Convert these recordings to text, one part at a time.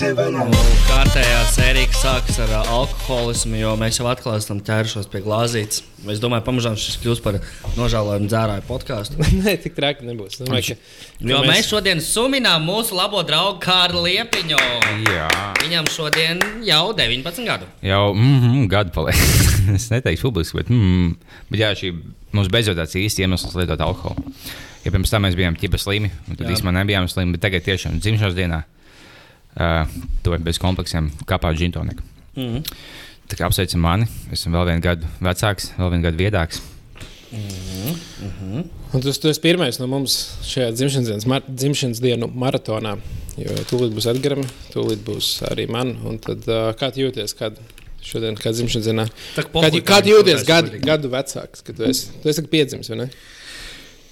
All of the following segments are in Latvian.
Kārtējā sērija sākas ar uh, alkoholismu, jo mēs jau atkal esam ķērušies pie glāzītes. Es domāju, pamazām šis kļūs par nožēlojumu dzērāju podkāstu. Nē, tik traki nebūs. Domāju, ka, Jo mēs šodien suminām mūsu labo draugu Kārlu Liepiņu. Jā, Viņam šodien jau 19 gadu. jau mm, mm, gadu paliek. es neteikšu publiski, bet, mm, bet jā, šī mums beidzot tāds īsts iemesls lietot alkoholu. Ja pirms tam mēs bijām ķipa slimi, un tad īstenībā nebijām slimi, bet tagad tiešām dzimšanas dienā uh, to ir bez kompleksiem kāpāt džintoniku. Mm -hmm. Tā kā apsveicam mani, esmu vēl vienu gadu vecāks, vēl vienu gadu viedāks. un tas, tas pirmais no mums šajā dzimšanas dienas, mar, dzimšanas dienu maratonā. Jo tūlīt būs Edgars, tūlīt būs arī man. Un Tad, uh, kā jūties? Kad šodien, kad dzimšanas dienā? Tak Kā, jūties gadu, gadu vecāks? Kad tu esi, tu esi piedzimis, vai ne?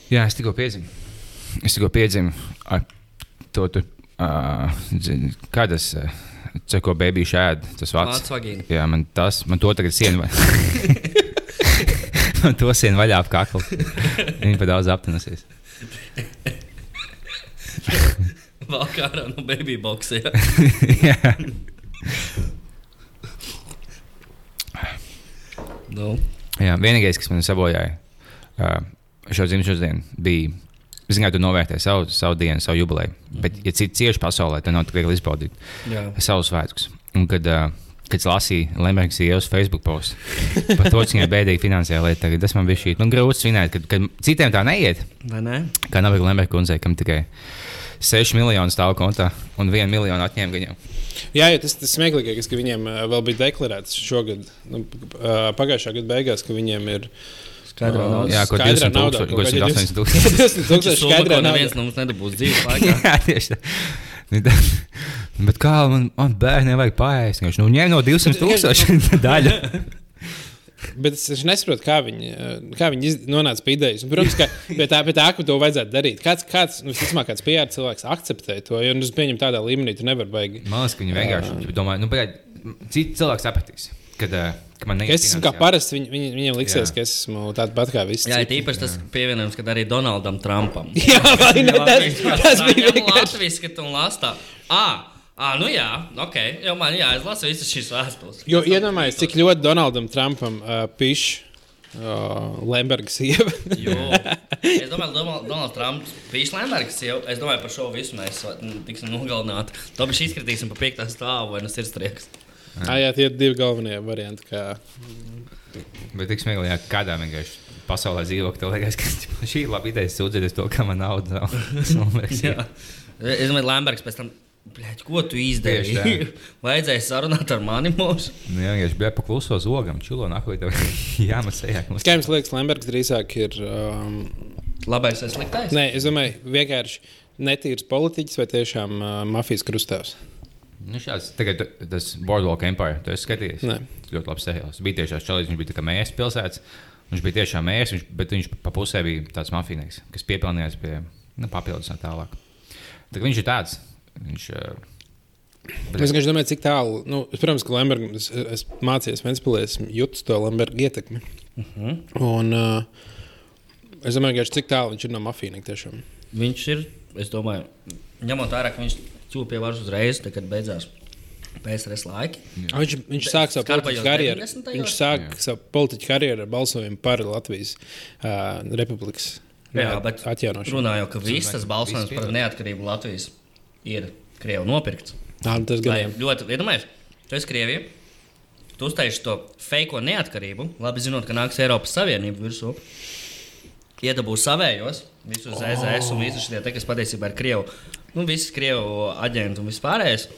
Jā, es tikko piedzimu. Es tikko piedzimu to, tu, uh, zini, kā tas, uh, ce, ko bērnu šādi, tas vārds. Jā, man tas, man to tagad sienu. man to sienu vaļā ap kaklu. Viņa pa daudz aptinusies. Vēl kā ārā no baby boxa. jā. Jā. Nu, Jā, vienīgais, kas man sabojāja uh, šo dzimšanas dienu, bija. Zināt, tu novērtē savu, savu dienu, savu jubileju. Bet, ja citi cieši pasaulē, tad nav tik viegli izbaudīt jā. savus svētkus. Un kad, uh, kad es lasīju Lembergas ielas Facebook postu par to, cik viņai bēdīgi finansiāli lieta, tagad tas man bija šī nu, grūti svinēt, kad, kad citiem tā neiet. Vai ne? Kā Nabaga Lemberga kundzei, kam tikai 6 miljoni stāv kontā un 1 miljonu atņēma viņam. Jā, jo tas ir smieklīgākais, ka viņiem vēl bija deklarēts šogad, nu, pagājušā gada beigās, ka viņiem ir Skaidrā uh, naudas. Jā, ko skaidrā 200 naudā, tūkstoši, kaut ko kādi 180 20 Tas tūkstoši ir summa, skaidrā ko neviens naudā. no mums nedabūs dzīves laikā. Jā, tieši tā. Nu, tā. Bet kā man, man bērniem vajag pāriest? Viņš nu, ņēma no 200 tūkstošu daļu. Bet es es nesaprotu, kā viņi, uh, kā viņi nonāca pie idejas. Un, protams, ka pie tā, pie tā, ka to vajadzētu darīt. Kāds, kāds nu, visticamāk, kāds PR cilvēks akceptē to, jo nu, es pieņemu tādā līmenī, tu nevari baigi. Man liekas, ka viņi vienkārši domā, nu, pagaid, citi cilvēki sapratīs, kad, eh, ka man Ka neiet Es esmu kā parasti, viņ, viņ, viņiem liksies, Jā. ka es esmu tāds pat kā visi. Jā, citi. tīpaši tas pievienojums, kad arī Donaldam Trumpam. Jā, vai ne? Tas, tas bija vienkārši. Latvijas, ka tu lastā. Ah, ah, nu jā, ok. Jau man jāizlasa visas šīs vēstules. Jo iedomājieties, cik ļoti Donaldam Trumpam uh, pišķi uh, Lemberga sieva. Jo. Es domāju, ka Donalds Trumps bija Lembergs. jau- Es domāju, par šo visu mēs tiksim nogalināti. To mēs izkritīsim pa piektā stāvu vai no sirdsprieks. Ah, jā, tie ir divi galvenie varianti. Kā... Bet tik smieklīgi, ja kādā vienkārši pasaulē dzīvo, tev liekas, ka šī ir laba ideja sūdzēties to, ka man naudas nav. Liekas, jā. Jā. Es domāju, Lembergs pēc tam. Bļaļ, ko tu izdarīji? Vajadzēja sarunāt ar mani mūsu. Nu, jā, vienkārši bija pakluso zogam, čilo, nakoja tev jāmasējā. Kā jums liekas, Lembergs drīzāk ir. Um... Labais vai sliktais? Nē, es domāju, vienkārši netīrs politiķis vai tiešām uh, mafijas krustāvs. Nu, šāds, tagad tas Boardwalk Empire, tu esi skatījies? Nē. Tas ļoti labs seriāls. Bija tiešām čalīts, viņš bija tā kā mērs pilsētas. Viņš bija tiešām mērs, viņš, bet viņš pa pusē bija tāds mafijnieks, kas piepelnījās pie nu, papildus un tālāk. Tā, kā viņš ir tāds. Viņš, uh, Es vienkārši domāju, cik tālu. Nu, es, protams, ka Lembergs, es, es mācījos Vēnspēlē, es jūtu to Lemberga ietekmi. Uh Mhm. -huh. Un uh, es domāju, cik tālu viņš ir no mafijas tiešām. Viņš ir, es domāju, ņemot vērā, ka viņš kļuva pie varas uzreiz, tad, kad beidzās PSRS laiki. Ah, Viņš, viņš sāk savu politiķu karjeru. 90. Viņš sāk savu politiķu karjeru ar balsojumu par Latvijas uh, republikas Jā, bet atjaunošanu. runājot, ka viss tas balsojums par neatkarību Latvijas ir Krievu nopirkts. Tā, nu, tas gan ļoti, iedomājieties, tu esi Krievija, tu uztaisīsi to fake neatkarību, labi zinot, ka nāks Eiropas Savienība virsū. Iedabūs savējos, visus oh. ZZS un visus šie, kas patiesībā ir Krievu, nu, visi Krievu aģenti un vispārējais.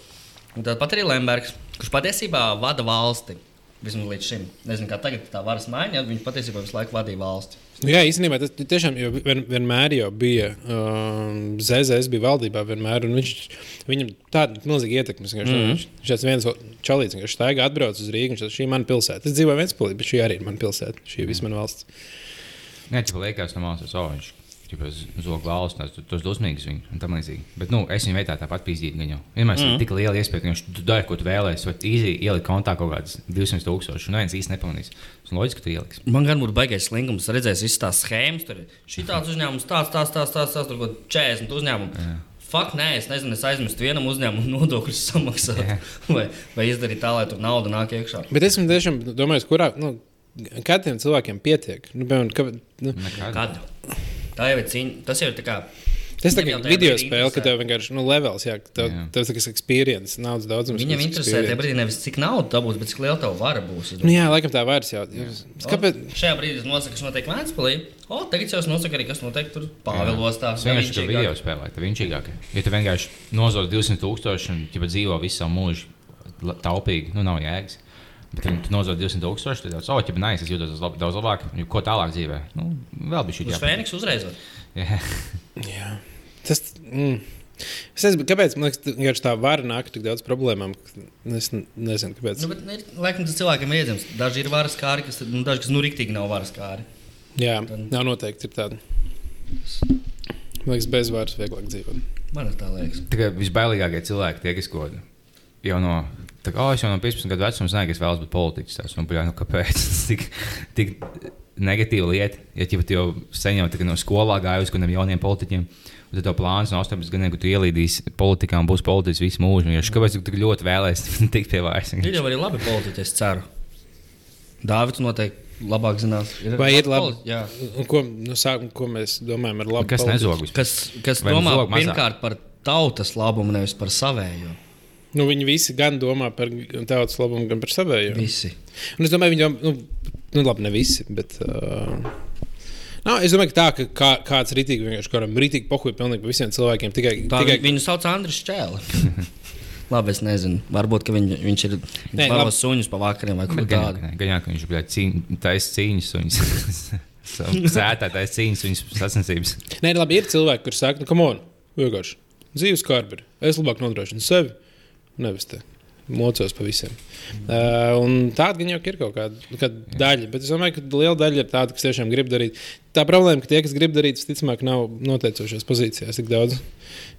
Un tāpat arī Lembergs, kurš patiesībā vada valsti. Vismaz līdz šim. Nezinu, kā tagad tā varas maiņa, viņš patiesībā visu laiku vadīja valsti. Nu, jā, īstenībā tas tiešām jau vien, vienmēr jau bija. Um, ZZS bija valdībā vienmēr, un viņš, viņam tāda milzīga ietekme. Mm -hmm. Viņš tāds viens čalīts, kas staigā atbrauc uz Rīgā. Viņš šī ir mana pilsēta. Es dzīvoju Ventspīlī, bet šī arī ir mana pilsēta. Šī ir visa mana valsts. Nē, tas liekas, no malas, oh, viņš ir zog valsts, tas ir dusmīgs viņam un tam līdzīgi. Bet nu, es viņu vietā tāpat pīzdīju. Viņu. Vienmēr mm. ir tik liela iespēja, ka viņš tu dari, ko tu vēlēsies. Vai īsi ielikt kontā kaut kādas 200 tūkstošus, un neviens īsti nepelnīs. Tas loģiski, ka tu ieliksi. Man gan būtu baigais slinkums, redzēs visas tās schēmas. Tur ir šī tāds uzņēmums, tāds, tāds, tāds, tāds, tāds tur kaut kāda 40 uzņēmumu. Fakt, nē, es nezinu, es aizmirstu vienam uzņēmumam nodokļus samaksāt. vai, vai izdarīt tā, lai tur nauda nāk iekšā. Bet es tiešām domāju, kurā. Nu, Kādiem cilvēkiem pietiek? Nu, piemēram, ka, nu, Nekad. Kad? Tā jau ir cīņa. Tas jau ir tā kā. tas tā kā video spēle, ka tev vienkārši nu, levels, jā, tev, Jā. tev tas ir experience, naudas daudzums. Viņam interesē tajā brīdī nevis cik naudu dabūs, bet cik liela tev vara būs. Nu, jā, laikam tā vairs jau. Kāpēc? O, Šajā brīdī es nosaku, kas notiek Vēnspilī. O, tagad jau es nosaku arī, kas notiek tur Pāvilos. Tā Tas vienkārši ir video spēlē, tas vienkārši. Ja tu vienkārši nozod 200 tūkstoši un ja dzīvo visu savu mūžu taupīgi, nu nav jēgas. Bet, ja tu nozod 200 tūkstoši, tad jau oh, ja nē, es jūtos lab, daudz labāk. Jo Ko tālāk dzīvē? Nu, vēl bija šī Uz Fēniks uzreiz. Jā, Jā. Tas. Mm. Es nezinu, kāpēc man liekas, tā vara nāk ar tik daudz problēmām. ka Es nezinu, kāpēc. Nu, bet, ir, laikam, tas cilvēkiem ir iedzimts. Daži ir varas kāri, kas, nu, daži, kas nu riktīgi nav varas kāri. Jā, nav noteikti ir tāda. Man liekas, bez varas vieglāk dzīvot. Man tā liekas. Tikai visbailīgākie cilvēki, tie, kas ko jau no, tā, kā, oh, es jau no 15 gadu vecuma zināju, ka es vēlos būt politiķis. Tas, un, bļā, nu, kāpēc tas tik, tik negatīva lieta? Ja tu jau sen jau no skolā gāji uz kādiem jauniem politiķiem, un tad tev plāns no 18 gadiem, ka tu ielīdīsi politikā un būsi politiķis visu mūžu. Ja, kāpēc tu tik ļoti vēlēsies tikt pie vairs? Ir jau arī labi politiķi, es ceru. Dāvids noteikti labāk zinās. Vai ir labi? Jā. Un Ko, nu, sāk, ko mēs domājam ar labu? Kas nezog? Kas, kas domā pirmkārt par tautas labumu, nevis par savējo? Nu, viņi visi gan domā par tautas labumu, gan par savējo. Visi. Un es domāju, viņi domā, nu, nu labi, ne visi. Bet, uh, no, es domāju, ka tā, ka kā, kāds rītīgi vienkārši kādam rītīgi pohuļ pilnīgi par visiem cilvēkiem. Tikai, Tā, tikai. Viņu sauc Andris Čēlis. labi, es nezinu. Varbūt ka viņ, viņš ir labi. suņus pa vakariem vai kaut kā Gan tādu. gan jau, ka viņš bija taisnīgs cīņas un sētātais cīņas viņas sacensības. Nē, labi, ir cilvēki, kuriem saka, nu, kam on, vienkārši dzīves kārberi. Es labāk nodrošinu sevi, nevis te mocos pa visiem. Uh, un tāda gan jau ir kaut kāda, kāda daļa, bet es domāju, ka liela daļa ir tāda, kas tiešām grib darīt. Tā problēma, ka tie, kas grib darīt, visticamāk, nav noteicošās pozīcijās tik daudz.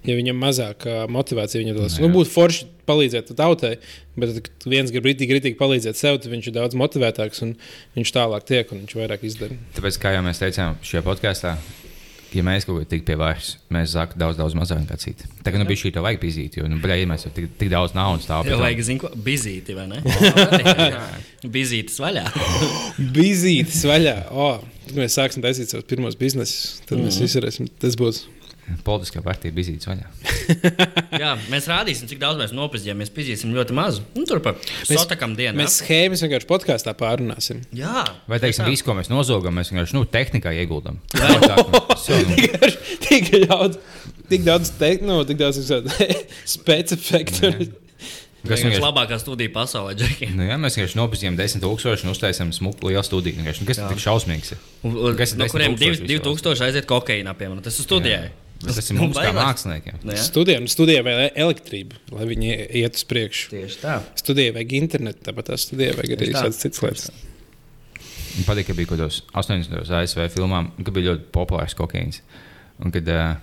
Ja viņam mazāk ā, motivācija, viņam tas nu, būtu forši palīdzēt tautai, bet, tad, kad viens grib rītīgi, rītīgi palīdzēt sev, tad viņš ir daudz motivētāks un viņš tālāk tiek un viņš vairāk izdara. Tāpēc, kā jau mēs teicām šajā podkāstā, ja mēs kaut ko tik pie vairs, mēs zāktu daudz, daudz mazāk nekā citi. Kā nu bija šī tā vajag pīzīt, jo, nu, bļā, ja mēs jau tik, tik daudz naudas tāpēc. vajag zināt, ko bizīti vai ne? Bizītis vaļā. Bizītis vaļā. Oh, tad mēs sāksim taisīt savus pirmos biznesus. Tad mēs Mhm. visi varēsim. Tas būs. Politiskā partija bija zīts vaļā. Jā, mēs rādīsim, cik daudz mēs nopietni. Mēs pizīsim ļoti mazu. Nu, tur pa sotakam dienā. Mēs schēmas vienkārši podkāstā pārunāsim. Jā, Vai teiksim, visu, ko mēs nozogam, mēs vienkārši nu, tehnikā ieguldam. tik daudz, tik daudz, te, nu, tik daudz specifiktu. Kas Tas ir vienkārši, labākā studija pasaulē, Džeki. nu, jā, mēs vienkārši nopazījām 10,000 un uztaisām smuku lielu studiju. Vienkārši, Nu, kas tik šausmīgs ir? Ir No 10 kuriem tūkstoši divi- vispār? 2000 aiziet kokaīnā, piemēram. Tas ir studijai. Tas ir mums kā māksliniekiem. Nu, jā. Studijā, nu, studijā vajag elektrību, lai viņi iet uz priekšu. Tieši tā. Studijai vajag internetu, tāpat tā studijai vajag arī tādas citas lietas. Man patīk, ka bija kaut kādos 80. ASV filmām, kad bija ļoti populārs kokaīns. Un kad uh,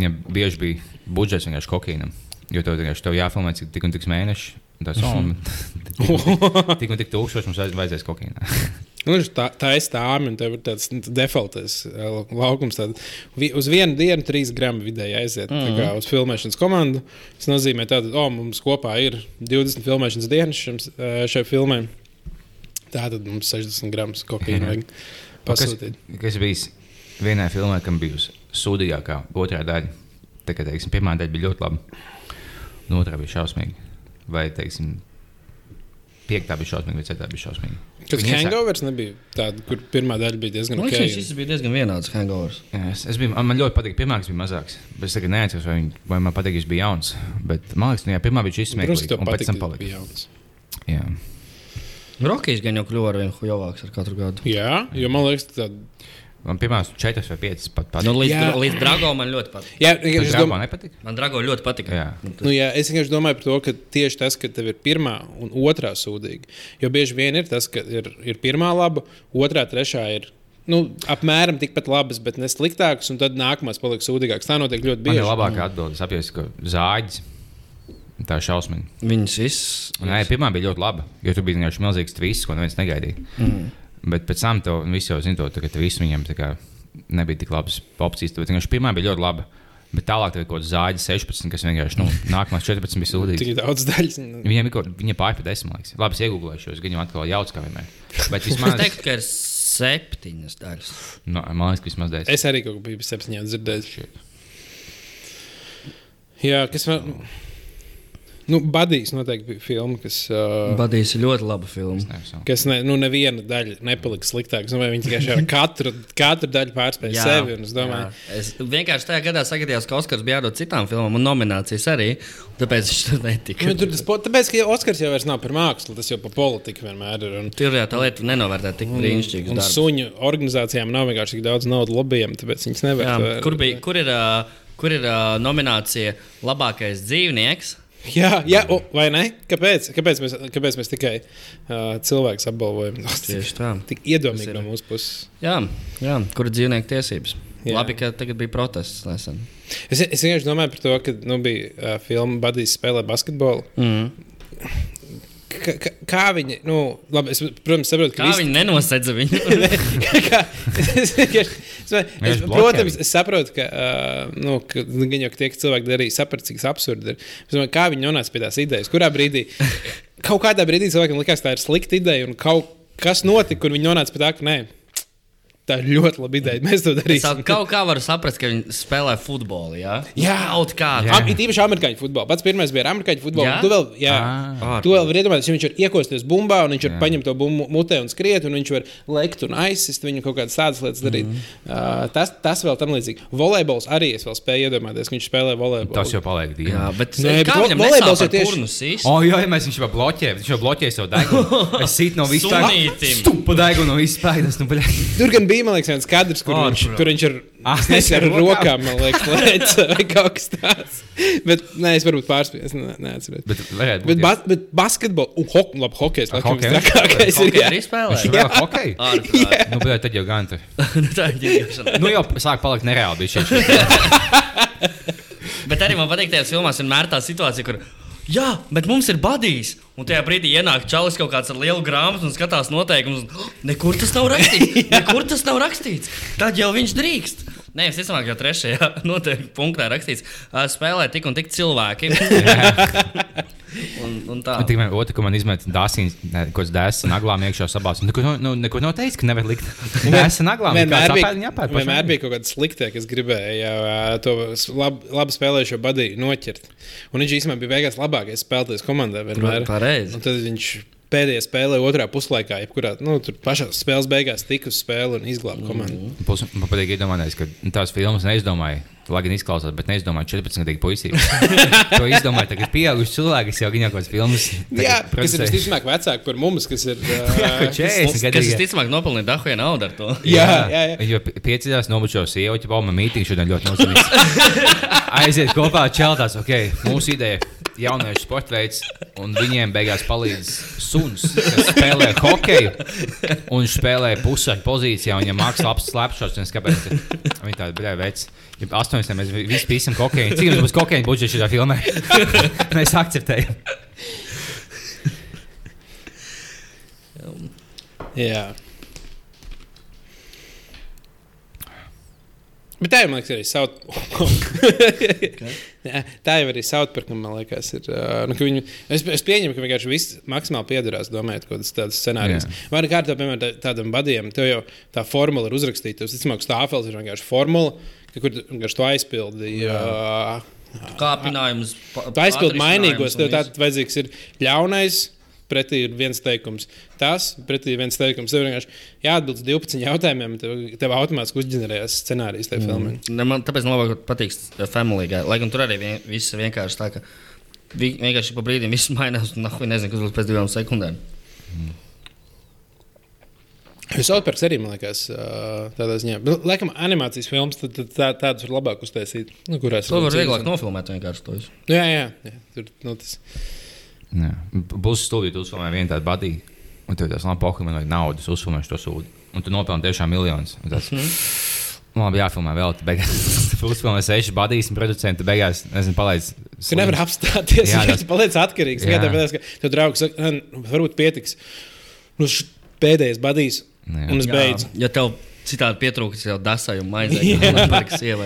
ja bieži bija budžets vienkārši kokaīnam, jo tev vienkārši tev jāfilmē cik tik un tik mēneši. un Tas oh, tik, un tik, tūkstoši mums vajadz- vajadzēs kokaīnā. Nu, tā, tā ir stāmi, un tev ir tāds defaultais uh, laukums. Tād, uz vienu dienu trīs gramu vidēji aiziet mm -hmm. kā, uz filmēšanas komandu. Tas nozīmē, ka oh, mums kopā ir 20 filmēšanas dienas šim, uh, šai filmai. Tātad mums 60 gramus kokaīna vajag Kas, pasūtīt. kas bija vienā filmā, kam bija sūdīgākā otrā daļa? Tā kā teiksim, pirmā daļa bija ļoti laba, un otrā bija šausmīga. Vai teiksim, piektā bija šausmīga, ceturtā bija šausmīga. Viņi iesāk- hangovers nebija tāda, kur pirmā daļa bija diezgan Man ok. liekas, šis bija diezgan vienāds hangovers. Jā, es, es biju, man ļoti patīk, pirmā, bija mazāks. Bet es tagad neatceros, vai, viņ- vai man patīk, ka viņš bija jauns. Bet man liekas, nu, jā, pirmā bija šis smieklīgs, un pēc patīk, tam ka palika. bija jauns. Jā. Rokijs gan jau kļuva ar vien hujovāks ar katru gadu. Jā, jo man liekas, ka tāda. Man pirmās četras vai piecas pat patīk. Nu, līdz, dra, līdz Drago man ļoti patīk. Jā, vienkārši domāju, nepatīk? Man Drago ļoti patīk. Jā. Nu, jā, es vienkārši domāju par to, ka tieši tas, ka tev ir pirmā un otrā sūdīga. Jo bieži vien ir tas, ka ir, ir pirmā laba, otrā, trešā ir. Nu, apmēram tikpat labas, bet ne sliktākas, un tad nākamās paliks sūdīgākas. Tā notiek ļoti Man ir bieži. labākā atbilde. Es apjēdzu, ka zāģis. Tā ir šausmīga. Viņas viss. Nē, pirmā bija ļoti laba, jo tur bija vienkārši milzīgs tvists, ko neviens negaidīja. Mm. Bet pēc tam to visi jau zina, to, ka tas viss viņam tā kā nebija tik labas opcijas. Bet vienkārši pirmā bija ļoti laba. Bet tālāk tur ir kaut kāda zāģa 16, kas vienkārši nu, nākamās 14 bija sūdīgas. Tik daudz daļas. Viņiem ir kaut pa desmit, man liekas. Labi, es iegūlēšu, es viņu atkal jaucu kā vienmēr. Bet Es vismaz, teiktu, ka ir septiņas daļas. no, man liekas, ka vismaz desmit. Es arī kaut ko biju septiņā dzirdējis. Jā, kas man. Nu, Badīs noteikti bija filma, kas. Uh, Badījis ir ļoti laba filma. Kas ne, nu, neviena daļa nepalika sliktāka. Domāju, viņi tikai šādi katru, katru daļu pārspēja sevi. un Es domāju, jā. es vienkārši tajā gadā sagadījos, ka Oskars bija jādod citām filmām un nominācijas arī. Tāpēc viņš tur netika. nu, tur tas tāpēc, ka Oskars jau vairs nav par mākslu, tas jau par politiku vienmēr ir. Un, Tur jā, tā lieta nenovērtē tik brīnišķīgi. un suņu organizācijām nav vienkārši tik daudz naudas lobbyiem, tāpēc viņas nevar. Jā, to- kur, bija, kur ir, ā, kur ir ā, nominācija labākais dzīvnieks? Jā, jā o, vai ne? Kāpēc, kāpēc, mēs, kāpēc mēs tikai uh, cilvēkus apbalvojam? Tieši tā. Tik iedomīgi no mūsu puses. Jā, jā kur ir dzīvnieku tiesības? Jā. Labi, ka tagad bija protests nesen. Es, es vienkārši domāju par to, ka nu, bija uh, filma Badijas spēlē basketbolu. Mm. Kā, kā, kā viņi, nu, labi, es, protams, saprotu, ka Kā viņi nenosedza viņu? kā, es, es, es, protams, es saprotu, ka, uh, nu, ka nu, gan jau ka tie ka cilvēki darīja, saprata, cik absurdi ir. Es domāju, kā viņi nonāca pie tās idejas, kurā brīdī, kaut kādā brīdī cilvēkam likās, tā ir slikta ideja, un kaut kas notika, kur viņi nonāca pie tā, ka nē, tā ir ļoti laba ideja. Mēs to Es darīsim. kaut kā varu saprast, ka viņi spēlē futbolu. Jā, Jā. kaut kā. Jā. It īpaši amerikāņu futbolu. Pats pirmais bija amerikāņu futbolu. Jā? Tu vēl, jā, Ah. tu vēl vari iedomāties, ja viņš var iekosties bumbā un viņš var Jā. paņemt to bumbu mutē un skriet, un viņš var lekt un aizsist viņu kaut kādas tādas lietas darīt. Mm. Uh, tas, tas vēl tam līdzīgi. Volejbols arī es vēl spēju iedomāties, ka viņš spēlē volejbolu. Tas jau paliek Jā, divi. bet, Nē, bet vo- viņam volejbols ar tieši- kurnu sist? O, jā, ja mēs viņš jau bloķē, viņš jau bloķē savu degunu. Es sit no visas Sunītim. Stupu degunu no visas spējas. Nu, bija, man liekas, viens kadrs, kur, viņš, Ārprāt. kur viņš ar, es nezinu, ar rokām. man liekas, lēc, vai kaut kas tāds. Bet, nē, es varbūt pārspēju, ne, neatceros. Bet, Bet, jā. bas, bet basketbols, un ho, labi, hokejs, laikam, hokejs? trakākais ir. Jā. arī spēlē? Viņš vēl hokeju? Ārprāt. Nu, bet tad jau gan tur. Tā ir ģērbšana. Nu, jau sāk palikt nereāli. Bet arī man patīk, tajās filmās vienmēr tā situācija, kur. Jā, bet mums ir badījis. Un tajā brīdī ienāk čalis kaut kāds ar lielu grāmatu un skatās noteikumus. Nekur tas nav rakstīts. Nekur tas nav rakstīts. Tad jau viņš drīkst. Nē, es domāju, ka trešajā noteikti punktā rakstīts, spēlē tik un tik cilvēki. un, un tā. Un Tikmēr otru, ko man izmet dāsīns, kaut kāds dēsts naglām iekšā sabās. Un Neko, nu, neko nav teicis, ka nevar likt. Dēsts naglām. Vienmēr jāpēr. vienmēr bija kaut kāda slikta, kas gribēja to lab, labi spēlējušo badīju noķert. Un viņš īstenībā bija beigās labākais spēlētājs komandā. Vienmēr. Pareizi. Un tad viņš pēdējā spēlē, otrā puslaikā, jebkurā nu, tur pašā spēles beigās tika uz spēli un izglāba komandu. Plus, man patīk iedomāties, ka nu, tās filmas neizdomāja. Lai gan izklausās, bet neizdomāja 14 gadu puisību. to izdomāja tagad pieauguši cilvēki, kas jau viņa kaut kādas filmas. Jā, kas ir visticamāk vecāki par mums, kas ir. ā, Ko 40 Kas gadīgi. visticamāk nopelnīja dahuja naudu ar to? Jā, jā, jā. Jo piecīdās nobučos sievieti, bauma mītīņš šodien ļoti nozīmīgs. Aiziet kopā čeltās, ok, mūsu ideja. Jauniešu sporta veids, un viņiem beigās palīdz suns, kas spēlē hokeju. Un spēlē pusē pozīcijā, viņam mākslā es Kāpēc? Viņi tādi brīvi veids. Ja 80. mēs visi pīsim kokaīnu. Cik mums būs kokaīna budžets šajā filmā? mēs akceptējam. jā. Bet tā jau, man liekas, arī saut... Jā, tā jau arī Southparkam, man liekas, ir. Nu, ka viņu, es, es pieņemu, ka vienkārši viss maksimāli piederās domājot kaut kādas tādas scenārijas. Jā. Vai arī kārtā, piemēram, tā, tādam badiem, tev jau tā formula ir uzrakstīta. Tas, visticamāk, stāfels ir vienkārši formula, ka, kur tu vienkārši to aizpildi. Uh, Kāpinājums. Tu aizpildi mainīgos, tev tāds vajadzīgs ir ļaunais. Pretī ir viens teikums. Tas pretī ir viens teikums. Tev vienkārši jāatbild uz 12 jautājumiem. Tev, tev automātiski uzģenerējas scenārijs tajā mm. filmā. Ne, man tāpēc man labāk patīk Family Guy. Lai gan tur arī vien, viss vienkārši tā, ka vi, vienkārši pa brīdim viss mainās. Un nahuj nezinu, kas būs pēc divām sekundēm. Southparks arī, man liekas, tādā ziņā. Bet, laikam, animācijas filmas tad, tad tā, tādas var labāk uztaisīt. Nu, kurās To ir var vieglāk nofilmēt vienkārši to visu. Jā, jā, jā. Tur, nu, tas... Būs stūlīt, uzfilmē vienu tādu badīju. Un tev tas nav pohli, man vajag naudas, uzfilmēšu to sūdu. Un tu nopelni tiešām miljonus. Un Tas, mm. Labi, jāfilmē vēl. Tu beigās uzfilmē seši badīs, un producenti beigās, nezinu, palaidz. Tu nevari apstāties. Jā, tas- paliec atkarīgs. Jā. Tāpēc, ka tev draugs saka, "Ā, nu, varbūt pietiks. Nu, pēdējais badīs, Jā. un es beidzu. Ja tev Citādi pietrūkst jau dasai un maizei, kas. Jā.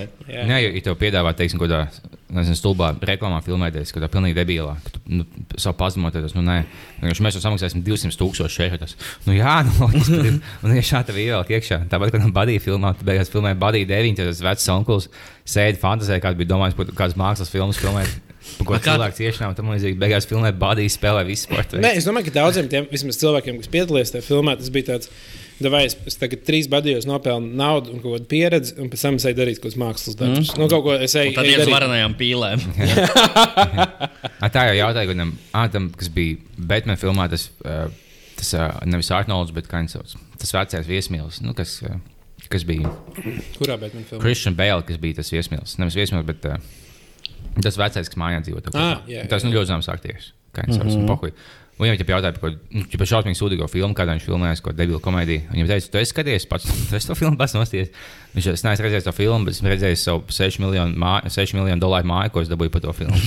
Nē, ja tev piedāvā, teiksim, kaut kādā nezinu, stulbā reklāmā filmēties, kaut kādā pilnīgi debilā, ka tu nu, savu pazemoties, nu nē, vienkārši mēs jau samaksāsim 200 tūkstoši šeit. Tas, nu jā, nu ir. Un ja šādi tev ievelk iekšā, tāpat kā Badija filmā, tu beigās filmē Badija 9, tas vecs onkulis sēdi fantāzē, kāds bija domājis kādas mākslas filmas filmēt. Ko cilvēks iešņāva, tam līdzīgi beigās filmē Badija spēlē visu sportu. Nē, es domāju, ka daudziem tiem vismaz cilvēkiem, kas piedalījās tajā filmā, tas bija tāds. Vai es, es tagad trīs badījos nopelnu naudu un kaut kādu pieredzi, un pēc tam es eju darīt kaut kādas mākslas darbus. Mm. Nu, kaut ko es eju, tad ir varenajām pīlēm. A, tā jau jautāja, kādam, ah, tam, kas bija Batman filmā, tas, tas nevis Arnolds, bet sauc. Tas vecais viesmīlis, nu, kas, kas bija Kurā bet man filmā? Christian Bale, kas bija tas viesmīlis. Nevis viesmīlis, bet uh, tas vecais, kas mājā dzīvo. tā Ah, kopā. jā, tas jā. nu, ļoti zināms aktieris. Kā viņš sauc, mm -hmm. Un viņam jau jautāja par kaut kādu nu, šausmīgu sūdīgo filmu, kādā viņš filmējas, ko debilu komēdiju. Viņam teica, tu esi skatījies pats, tu esi to filmu pats nosties. Viņš es neesmu redzējis to filmu, bet esmu redzējis savu 6 miljonu, mā, 6 miljonu dolāru māju, ko es dabūju par to filmu.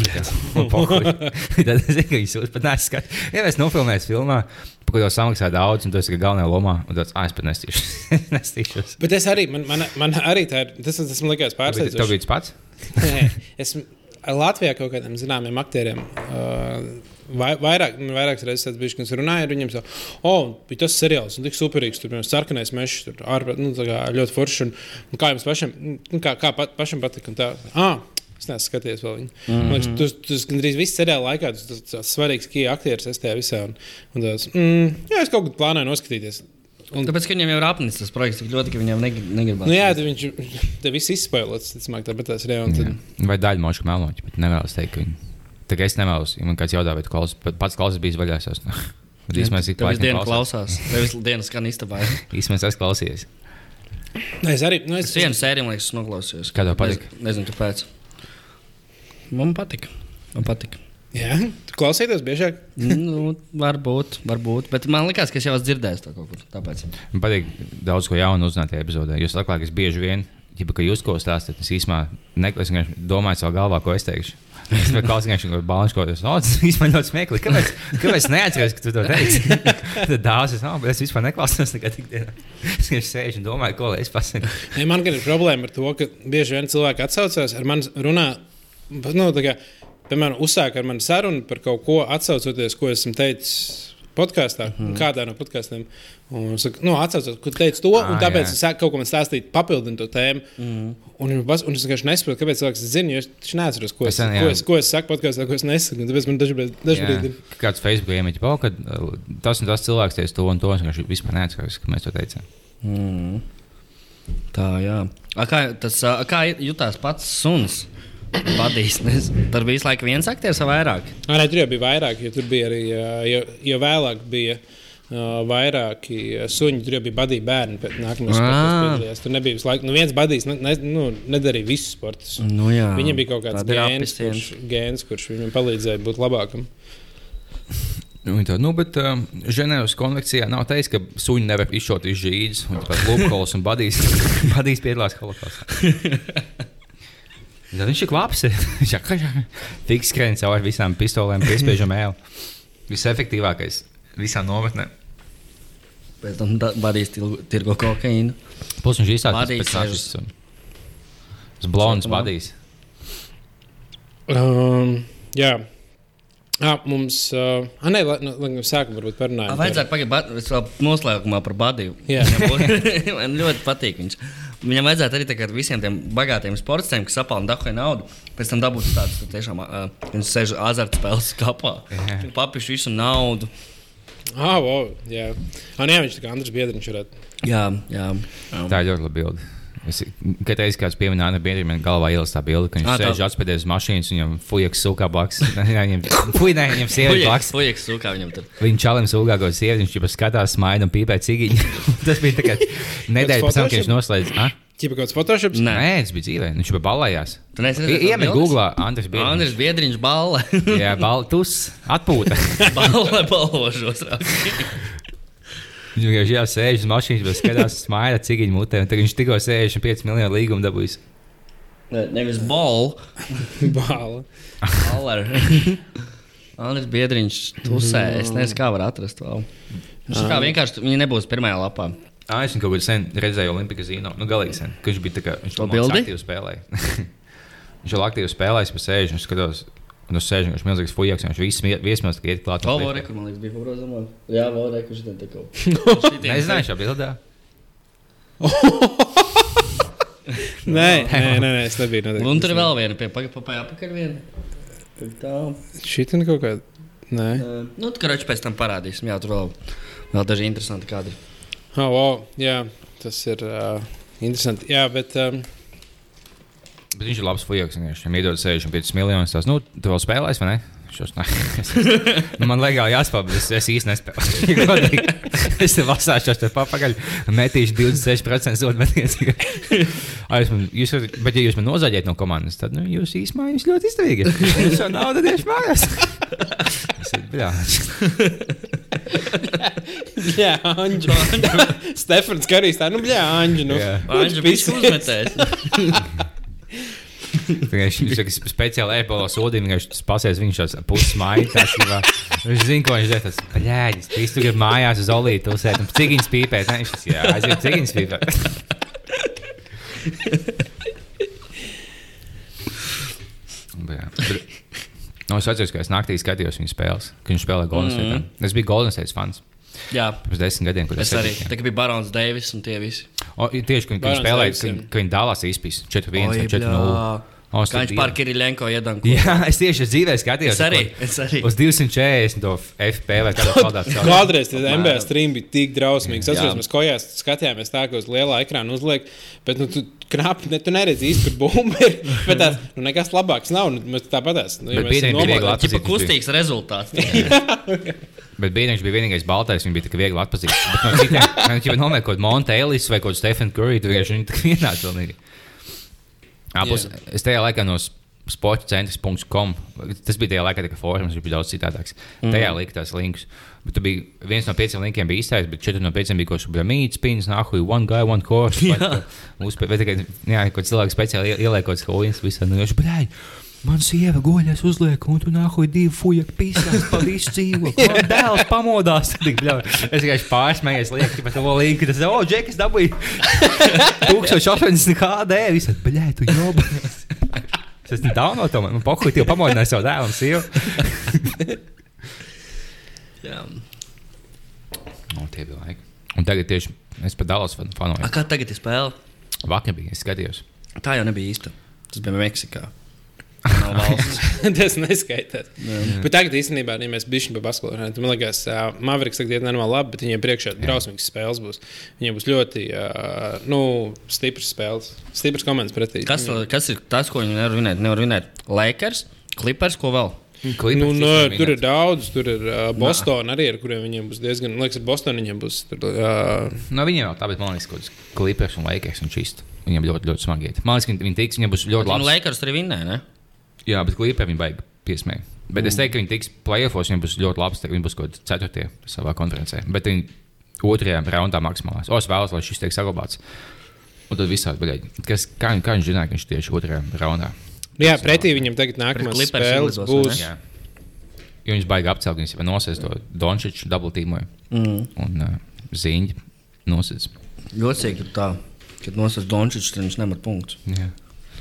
Tad es zinu, ka viņš sūdz, pat neesmu skatījis. Ja es nofilmēju filmā, par ko jau samaksāju daudz, un tu esi galvenajā lomā, un tāds, ah, es pat nestīšos. nestīšos. Bet es arī, man, man, man arī tā ir, tas, tas man Tev pārsteidzoši. bija tas pats? Nē, esmu Latvijā kaut kādiem zināmiem aktieriem. Uh, vai, vairāk, vairākas reizes tāds bijis, kad es runāju ar viņiem, jau, oh, bija tas seriāls, un tik superīgs, tur bija sarkanais mežs, tur ārpus, nu, kā ļoti foršs. Un, un kā jums pašam, nu, kā, kā pat, pašam patika? ah, es neesmu skatījies vēl viņu. Mm -hmm. Man liekas, tas, tas gandrīz viss seriāla laikā, tas, tas, tas svarīgs, kā aktieris es tajā visā. Un, un tas, mm, jā, es kaut kad plānoju noskatīties. Un, Tāpēc, ka viņam jau ir apnicis tas projekts, tik ļoti, ka viņam neg- negribas. nu, jā, tad viņš te viss izspēlēts, ticamāk, tā, bet tas ir un Tad, Vai daļa mošu meloņa, bet nevēlas teikt, ka viņi. Tā kā es nevēlos, ja man kāds jautā, vai tu klausies, pats klausies bijis vaļā. Es es Tev visu dienu klausās. Tev visu dienu skan istabā. Īstenībā es esmu klausījies. Nē, es arī. Nu, es, Es vienu sēriju, man liekas, esmu noklausījies. Kā tev patika? Nez, nezinu, kāpēc. Man patika. Man patika. Jā, tu klausīties biežāk. nu, varbūt, varbūt. Bet man liekas, ka es jau esmu dzirdējis to kaut kur. Tāpēc. Man patīk daudz ko jaunu uzzināt tajā epizodē. Jūs atklājat, ka es bieži vien, ja ka jūs ko stāstāt, es īstenībā neklāstu, domāju savā galvā, ko es teikšu. Es domāju, ka viņš ir balans, ko es teicu. Tas īstenībā ļoti smieklīgi. Kāpēc, kāpēc neatceros, ka tu to teici? Tad dāvāts, no, bet es vispār neklausos nekad ikdienā. Es vienkārši sēžu un domāju, ko lai es pasaku. Ja man ir problēma ar to, ka bieži vien cilvēki atsaucās ar mani runā. Nu, kā, piemēram, uzsāk ar mani sarunu par kaut ko atsaucoties, ko esmu teicis podkāstā, mm. kādā no podkāstiem. Un nu, atcaucos, ka teicu to, Ah, un tāpēc jā. es sāku kaut ko stāstīt, papildinu to tēmu. Mm. Un, viņš bas- un es vienkārši nesaprotu, kāpēc cilvēks zina, jo es taču neatceros, ko es, Es- ko es, ko es saku podkāstā, ko es nesaku. un Tāpēc man dažreiz ir. Kāds Facebook iemeķis, ka uh, tas un tas cilvēks teica to un to. Es vienkārši vispār neatceros, ka mēs to teicām. Mm. Tā, jā. A, kā, tas, a, kā jutās pats suns? Badīs. nezinu. Tur bija laiku viens aktieris vai vairāk. Nē, tur jau bija vairāk, jo tur bija arī, ā, jo, jo vēlāk bija uh, vairāki ā, suņi, tur jau bija badīja bērni. Ā. sportā tur nebija visu laiku. Nu, viens badījis ne, ne, nu, nedarīja visus sportus. Nu, jā. Viņam bija kaut kāds gēns kurš, gēns, kurš viņam palīdzēja būt labākam. Nu, tā, nu, bet uh, Ženēvas konvencijā nav teikts, ka suņi nevar izšaut iz žīdus, un tāpat Lūkols un Badīs, badīs piedalās holokaustā. Tad viņš ir labs. Viņš ir skrējis cauri visām pistolēm, piespiežam ēlu. Visefektīvākais visā nometnē. Pēc tam Badīs tirgo- kokaīnu. Plus viņš Badīs pēc um, Tas blonds badīs. Um, jā. Ah, mums, uh, ah, nē, lai, nu, lai sākam varbūt A, parunājam. Vajadzētu pagaidīt, vēl noslēgumā par Badiju. Jā. Man ļoti patīk viņš. Viņam vajadzētu arī tagad visiem tiem bagātiem sportistiem, kas sapalna dahu naudu, pēc tam dabūt tādu, ka tiešām uh, viņš sēž azartspēles kapā. Jā. Papišu visu naudu. Ah, wow, jā. Ah, nē, viņš tā kā Andris Biedriņš varētu. Jā, jā. jā. Tā ir ļoti laba bilde. Es, kad reiz kāds pieminēja, ka biedriem galvā ielas tā bilde, ka viņš Ā, tā- sēž atspēdēs uz mašīnas un viņam fujaks sūkā blakus. Viņam fuj, nē, viņam sieviete blakus. Fujaks, sūkā viņam tur. Viņa čalim sūkā kaut sievieti, viņš jau skatās, smaida un pīpē cigiņu. Tas bija tā kā nedēļa pēc tam, kad viņš noslēdz. Ah? Ķipa kaut kāds Photoshop. Nē. Nē, tas bija dzīvē. Viņš jau balējās. Tu neesi redzējis tās Iemet? Google, Andris bija. Andris Biedriņš balva. Jā, baltus atpūta. balva balvošos. Viņš vienkārši jā, sēž uz mašīnas, bet skatās, smaida cigiņu mutē. un Tagad viņš tikko 65 miljonu līgumu dabūjis. Ne, nevis ball, Bāla. baller. Andris Biedriņš tusē. Es nezinu, kā var atrast vēl. Viņš kā vienkārši viņi nebūs pirmajā lapā. Ah, es viņu kaut kādā sen redzēju Olimpiskā zīmē. Nu, galīgi sen. Viņš bija tā kā viņš To to bildi? aktīvi spēlēja. viņš jau aktīvi spēlēja, pa sēžu, un skatos. Un uz sēžu viņš milzīgs fujaks, viņš viss viesmās tikai iet klāt. O, Vore, kur man liekas, bija paprotams. Jā, Vore, kurš te kaut Nezināju šo bildi. Nē, nē, nē, nē, es nebiju. noteikti. Un tur vēl viena, pie pagaidām, apakaļ viena. Tā. Šī ir kaut kāda. Nē, Uh, nu, tā kā račs pēc tam parādīsim. Jā, tur vēl, vēl daži interesanti kadri. oh, wow, jā, tas ir uh, interesanti. Jā, bet um, Bet viņš ir labs fujaks. Viņš viņam iedod 65 miljonus. Tās, nu, tu vēl spēlēsi, vai ne? Šos, ne. nu, man legāli jāspēlē, bet es, es īsti. Godīgi. es te vasāšos tur papakaļ, metīšu 26% zodu metienus. Ai, es man- jūs Bet, ja jūs man nozaģējat no komandas, tad nu, jūs īstenībā jūs ļoti izdevīgi. Es jau naudu tieši mājās. Es bļā. jā, Anģu. Stefans Karijs tā, nu, bļā, Anģu. Nu, Jā. Anģa bija uzmetējis. Viņš ir speciāli ēpola sodījums, viņš pasies, viņš tās puses mājās. Viņš zina, ko viņš dara. Tas paļāģis. Viņš tur ir mājās uz olītu, uzsēt, un cigiņas pīpēt. Ne? Viņš tas, jā, aiziet. Bet, jā. Bet- No, es atceros, ka es naktī skatījos viņa spēles, kad viņš spēlēja Golden State. Mm -hmm. Es biju Golden State fans Jā, pirms desmit gadiem, kad es arī. sapratu, Tā bija Barons Deivis un tie visi. O, tieši, kad, kad viņš spēlēja, kad, kad viņi dalās izpīs 4-1 vai Oi, 4-0. Bļā. O, Kā viņš pār Kirillenko iedanko. Jā, es tieši dzīvē skatījos. Es arī, es arī. Uz 240 to FP vai kādā tādā veidā. Kādreiz tas NBA stream bija tik drausmīgs. Es atceros, mēs kojās skatījāmies tā, ka uz lielā ekrāna uzliek, bet nu, tu knapi ne, tu neredzi īsti, kur bumba ir. Bet tās, nu, nekas labāks nav. Nu, mēs tāpatās. Nu, ja Bet mēs bija nomodā- atpazīt. Čipa kustīgs rezultāts. Bet Bīniņš bija vienīgais baltais, viņš bija tik viegli atpazīt. Bet no citiem, viņš jau nomēr kaut kādu Montelis vai kaut kādu Stefanu Curry, tur vienkārši viņi tik vienādi pilnīgi. Apus, es tajā laikā no sportcentrs.com, tas bija tajā laikā, kad fórums viņš bija daudz citādāks. Mm. Tajā lika tās linkus. Bet tur bija viens no pieciem linkiem bija īstais, bet četri no pieciem bija kaut kas mīts, pins, nahu, one guy, one course. Uzspēj, vai tikai, jā, kaut cilvēks speciāli ie- ieliek kaut kāds hoins visā. Nu, viņš, blēj, Man sieva guļas, uzliek, un tu nākuj divu fuja pīsās pa visu dzīvo. Man dēls pamodās. Es tikai pārsmējies, lieku, bet to linku, tas, o, džekas dabūja 1080 HD, visat, bļē, tu jobu. Es esmu download to, man pokuļ, jau pamodināju savu dēlu un sievu. Jā. Nu, tie bija laiki. Un tagad tieši es pat dalos A, fanoju. kā tagad ir spēle? Vakar bija, es skatījos. Tā jau nebija īsta. Tas bija Meksikā. Nav valsts. tas neskaitās. Bet tagad īstenībā, ja mēs bijām pie basketbola, tad man liekas, ka Mavericks tagad iet nenormāli labi, bet viņiem priekšā drausmīgas spēles būs. Viņiem būs ļoti uh, nu, stipras spēles, stipras komandas pretī. Kas, kas ir tas, ko viņi nevar vinēt? Nevar vinēt Lakers, Clippers, ko vēl? Clippers Nu, nu, visiem tur ir daudz, tur ir uh, Bostonā arī, ar kuriem viņiem būs diezgan, man liekas, ar Bostonu viņiem būs. Tur, uh, No viņiem jau tā, bet man liekas, ka Clippers un Lakers un čist. Viņiem ļoti, ļoti smagi iet. Man liekas, ka viņi tiks, viņiem būs ļoti Nu, labi. Lakers arī vinnēja, ne? Jā, bet klipē viņi baigi piesmēja. Bet es teiktu, ka viņi tiks playoffs, viņiem būs ļoti labs. Viņi būs kaut kādi ceturtie savā konferencē. Bet viņi otrajā raundā maksimālās. O, es vēlos, lai šis tiek saglabāts. Un tad visādi baigi. Kas, kā, kā viņš zināja, ka viņš tieši otrajā raundā? jā, pretī viņam tagad Clippers spēles būs. Jā. Jo viņš baigi apcelt, viņas jau nosēs to Dončiču dubultīmoju. Mm. Un uh, ziņģi nosēs. Jocīgi tā, kad nosauc Dončičs, tad viņš nemet punktus. Jā.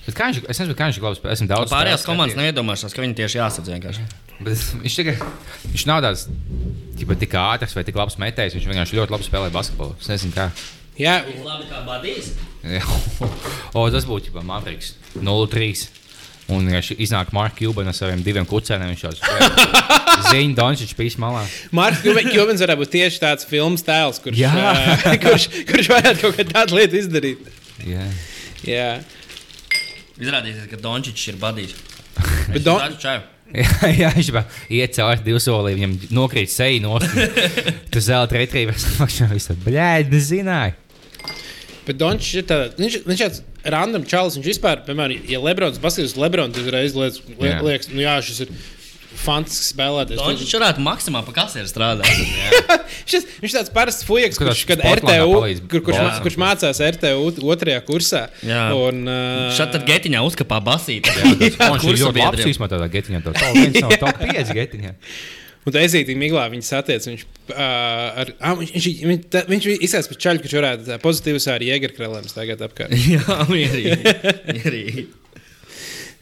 Bet kā viņš, es nezinu, kā viņš ir labs. Esmu daudz Pārējās komandas skatījis. neiedomāšās, ka viņi tieši jāsadz vienkārši. Bet viņš, tikai, viņš nav tāds ķipa, tik ātrs vai tik labs metējs. Viņš vienkārši ļoti labi spēlē basketbolu. Es nezinu, kā. Jā, Labi, kā badīs. O, tas būtu jau Mavericks 0-3. Un viņš iznāk Marka Kubana ar saviem diviem kucēniem. Viņš jau ziņā Dončičs pīs malā. Marks Kjovins varētu būt tieši tāds filmas tēls, kurš, uh, kurš, kurš varētu kaut kādu tādu lietu izdarīt. Jā. Jā. Izrādīsies, ka Dončičs ir badījis. Bet Don- Don... Čau. Jā, jā, viņš jau iet cauri divu soli, viņam nokrīt seja no Tu zelta retrīvers. Viņš Bļēdi, nezināju. Bet Dončs ir tāds, viņš, viņš tāds random čalis. Viņš vispār, piemēram, ja Lebrons paskatās uz Lebronu, tad uzreiz liekas, nu jā, šis ir fantastisks spēlētājs. Dončičs varētu maksimāli pa kasieru strādāt. Šis, viņš tāds parasts fujaks, Kurš kurš, kad RTU, kur, kurš, Jā. kurš mācās RTU otrajā kursā. Jā. Un, uh, Šādi tad getiņā uzkapā basīt. Viņš ir ļoti labs īstenībā tādā getiņā. Tā top 1 no top 5 getiņā. Un tā ezītī miglā viņa satiec. Viņš, uh, ar, ah, viņš, viņš, viņš, tā, viņš izskatās pēc čaļa, kurš varētu tā pozitīvs ar jēgerkrēlēm staigāt apkārt. Jā, mierīgi. mierīgi.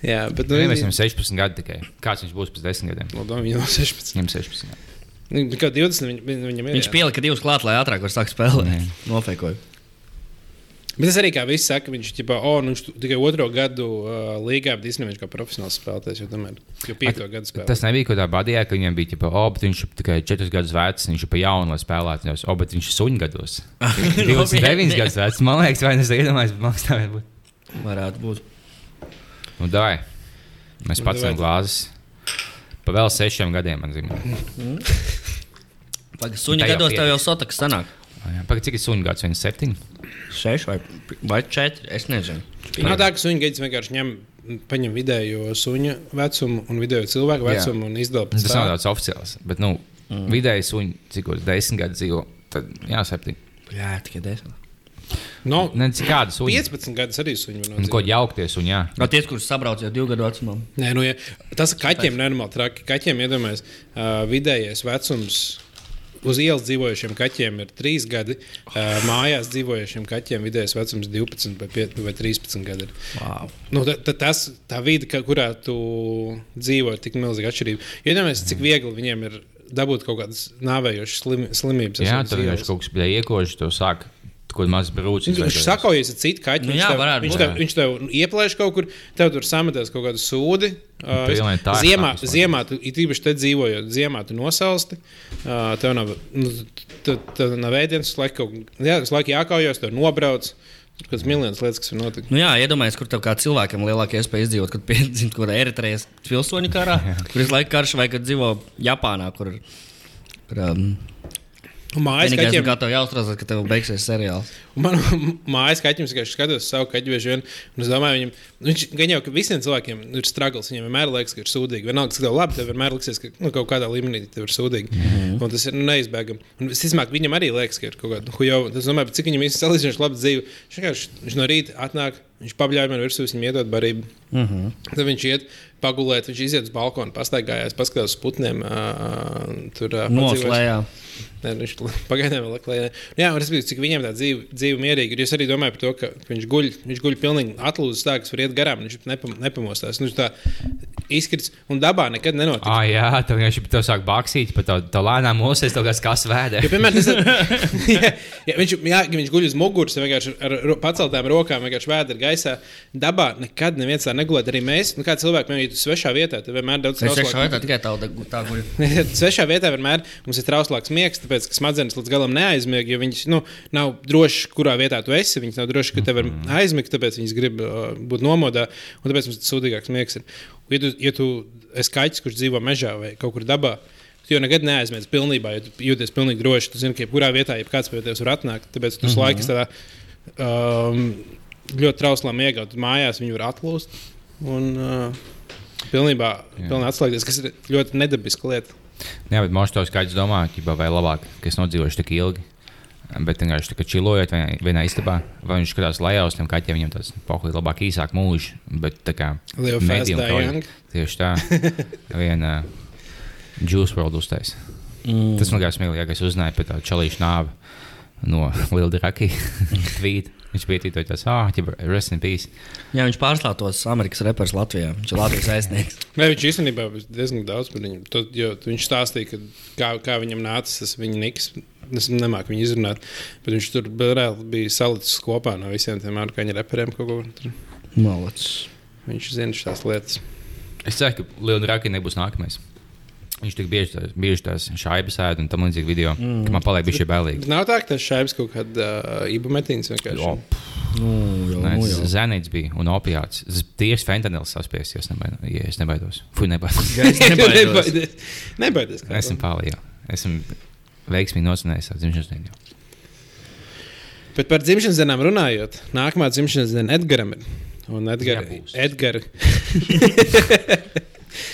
Jā, bet nu, Nu, viņam 16 gadi tikai. Kāds viņš būs pēc 10 gadiem? Labi, viņa nav 16. Viņam 16. gadi. Nu, Kā 20 viņ, viņ- viņam ir. Viņš pielika divus klāt, lai ātrāk var sākt spēlēt. Nofēkoju. Bet tas arī kā viss saka, viņš, ķipa, oh, nu, viņš tikai otro gadu uh, līgā, bet īstenībā viņš kā profesionāls spēlētājs jau tomēr jau piekto gadu spēlē. Tas nebija kaut kādā badījā, ka viņam bija tipo, oh, bet viņš ir tikai 4 gadus vecs, viņš ir pa jaunu, lai spēlētu. Viņam, oh, bet viņš ir suņgados. 29 gadus vecs. Man liekas, vai es iedomājos, bet man liekas, tā varbūt. Varētu būt. Nu, dai. Mēs Nu, pats esam davai. glāzes. Pa vēl sešiem gadiem, man zina. Pagaidām, suņa Tā jau gados tev jau sotaks sanāk. Pagaid, cik ir suņu gads? Viens septiņi. Seši vai, vai četri. Es nezinu. Nav tā, ka suņa gaits vienkārši ņem, paņem vidējo suņa vecumu un vidējo cilvēku Jā. vecumu un izdala pēc Tas tā. nav tāds oficiāls. Bet, nu, mm. vidēji suņi, cik uz desmit gadu dzīvo, tad jā, septiņi. Jā, tikai desmit. No, Ne, cik kāda suņa? 15 gadus arī suņi var Nu, ko jaukties un jā. No tie, kurus sabrauc jau divu gadu vecumā. Nē, nu, ja, tas kaķiem nenormāli traki. Kaķiem iedomājas, uh, vidējais vecums uz ielas dzīvojušiem kaķiem ir 3 gadi. Uh, mājās dzīvojušiem kaķiem vidējais vecums ir 12 vai, 5, vai 13 gadi. Wow. Nu, ta, ta, tas, tā vide, kurā tu dzīvo, ir tik milzīga atšķirība. Iedomājieties, cik viegli viņiem ir dabūt kaut kādas nāvējošas slim, slimības. Jā, tur viņš kaut kas bija iekožs, to sāk. Kāda maza brūce. Viņš, viņš sakojas ar citu kaķu. Nu viņš, jā, tev, viņš, būt. tev, viņš tev ieplēš kaut kur, tev tur sametās kaut kādu sūdi. Uh, ir ziemā, tā, ziemā tu, it īpaši te dzīvojot, ziemā tu nosalsti. Uh, tev nav, nu, tu nav ēdienas, visu laiku, jā, visu laiku jākaujas, tev nobrauc. Tur kāds miljonus lietas, kas var notikt. Nu jā, iedomājieties, kur tev kā cilvēkam lielākā iespēja izdzīvot, kad piedzīvo kaut kādā Eritrejas pilsoņu karā, kur ir laika karš, vai kad dzīvo Japānā, kur ir. kur, Um, Mājas kaķiem, kā tev jāuztraucas, ka tev beigsies seriāls. Un Man mājas kaķim vienkārši skatos uz savu kaķu bieži vien. Es domāju, viņam, viņš gan jau, ka visiem cilvēkiem ir struggles. Viņiem vienmēr liekas, ka ir sūdīgi. Vienalga, kas tev labi, tev vienmēr liksies, ka nu, kaut kādā līmenī tev ir sūdīgi. Mm -hmm. Un tas ir nu, neizbēgami. Es domāju, viņam arī liekas, ka ir kaut kāda huijova. Es domāju, cik viņam ir salīdzinoši laba dzīve. Viņš viņš no rīta atnāk, viņš pabļāva man virsū, viņam iedod barību. Mm -hmm. Tad viņš iet pagulēt, viņš iziet uz balkonu, pastaigājās, paskatās uz putniem. Uh, tur uh, Noslēdzā. Nē, nu, viņš pagaidām vēl klājā. Nu, jā, un es biju, cik viņam tā dzīve, dzīve mierīga. ir. Es arī domāju par to, ka viņš guļ, viņš guļ pilnīgi atlūzis tā, kas var iet garām. Viņš nepam, nepamostās. Nu, viņš tā izkrits un dabā nekad nenotiek. Ah, jā, tev vienkārši tev sāk baksīt, pat tev, tev lēnām mosies, tev kāds kas vēdē. Ja, piemēram, tas, jā, jā, viņš, jā, viņš guļ uz muguras, vienkārši ar paceltām rokām, vienkārši vēdā gaisā. Dabā nekad neviens tā negulēt. Arī mēs, nu, kā cilvēki, tu svešā vietā, tad vienmēr daudz Es trauslāk- tiešām vietā tikai tādu tā, kur Svešā vietā vienmēr mums ir trauslāks miegs, tāpēc ka smadzenes līdz galam neaizmieg. Jo viņas nu, nav drošas, kurā vietā tu esi. Viņas nav drošas, ka tev ir aizmigt, tāpēc viņas grib uh, būt nomodā. Un tāpēc mums tas sūdīgāks miegs ir. Ja tu, ja tu esi kaķis, kurš dzīvo mežā vai kaut kur dabā, tu jau nekad neaizmiedz pilnībā, jo jūties pilnīgi droši. Tu zini, ka jebkurā vietā, ja kāds pie tevis var atnākt, tāpēc tu visu laiku esi tādā um, ļoti trauslā miegā. Tad mājās viņi var atlūst. Un, uh, Pilnībā, pilnībā atslēgties, kas ir ļoti nedabiska lieta. Jā, bet možda tos skaidrs domā, ķipa, vai labāk, ka es nodzīvošu tik ilgi. Bet vienkārši tā kā čilojot vienā, vienā istabā, vai viņš skatās lejā uz tiem kaķiem, viņam tas poklīt labāk īsāk mūžs, bet tā kā medium young. Tieši tā. Viena uh, Juice World uztais. Mm. Tas man kā smieklīgi, ja es uzzināju par tādu čalīšu nāvi no Liela Draki tvīta. Viņš bija tītoja tas, ah, ķipa, rest in peace. Jā, viņš pārstāv tos Amerikas reperus Latvijā. Viņš ir Latvijas aizsniegts. Nē, viņš īstenībā diezgan daudz par viņu. To, jo viņš stāstīja, ka kā, kā viņam nācis tas viņa niks. Es nemāku viņu izrunāt, bet viņš tur reāli bija salicis kopā no visiem tiem ārkārtīgi reperiem. kaut ko tur. Malacis. Viņš zina šīs lietas. Es ceru, ka Liela Draki nebūs nākamais. Viņš tik bieži tās, bieži tās šaibas ēd un tam līdzīgi video, mm. ka man paliek bija šī bailīgi. Nav tā, ka tas šaibs kaut kāda uh, ibumetīns vienkārši. O, Nu, jau, Nē, nu, tas jau. Zenīts bija un opiāts. Tieši fentanils saspies, ja es nebaidos. Ja es nebaidos. Fui, nebaidos. Es nebaidos. Kā Esmu to. pārlījā. Esmu veiksmīgi nocinējis savu dzimšanas dienu. Bet par dzimšanas dienām runājot, nākamā dzimšanas diena Edgaram ir. Un Edgar, Nebūs. Edgar,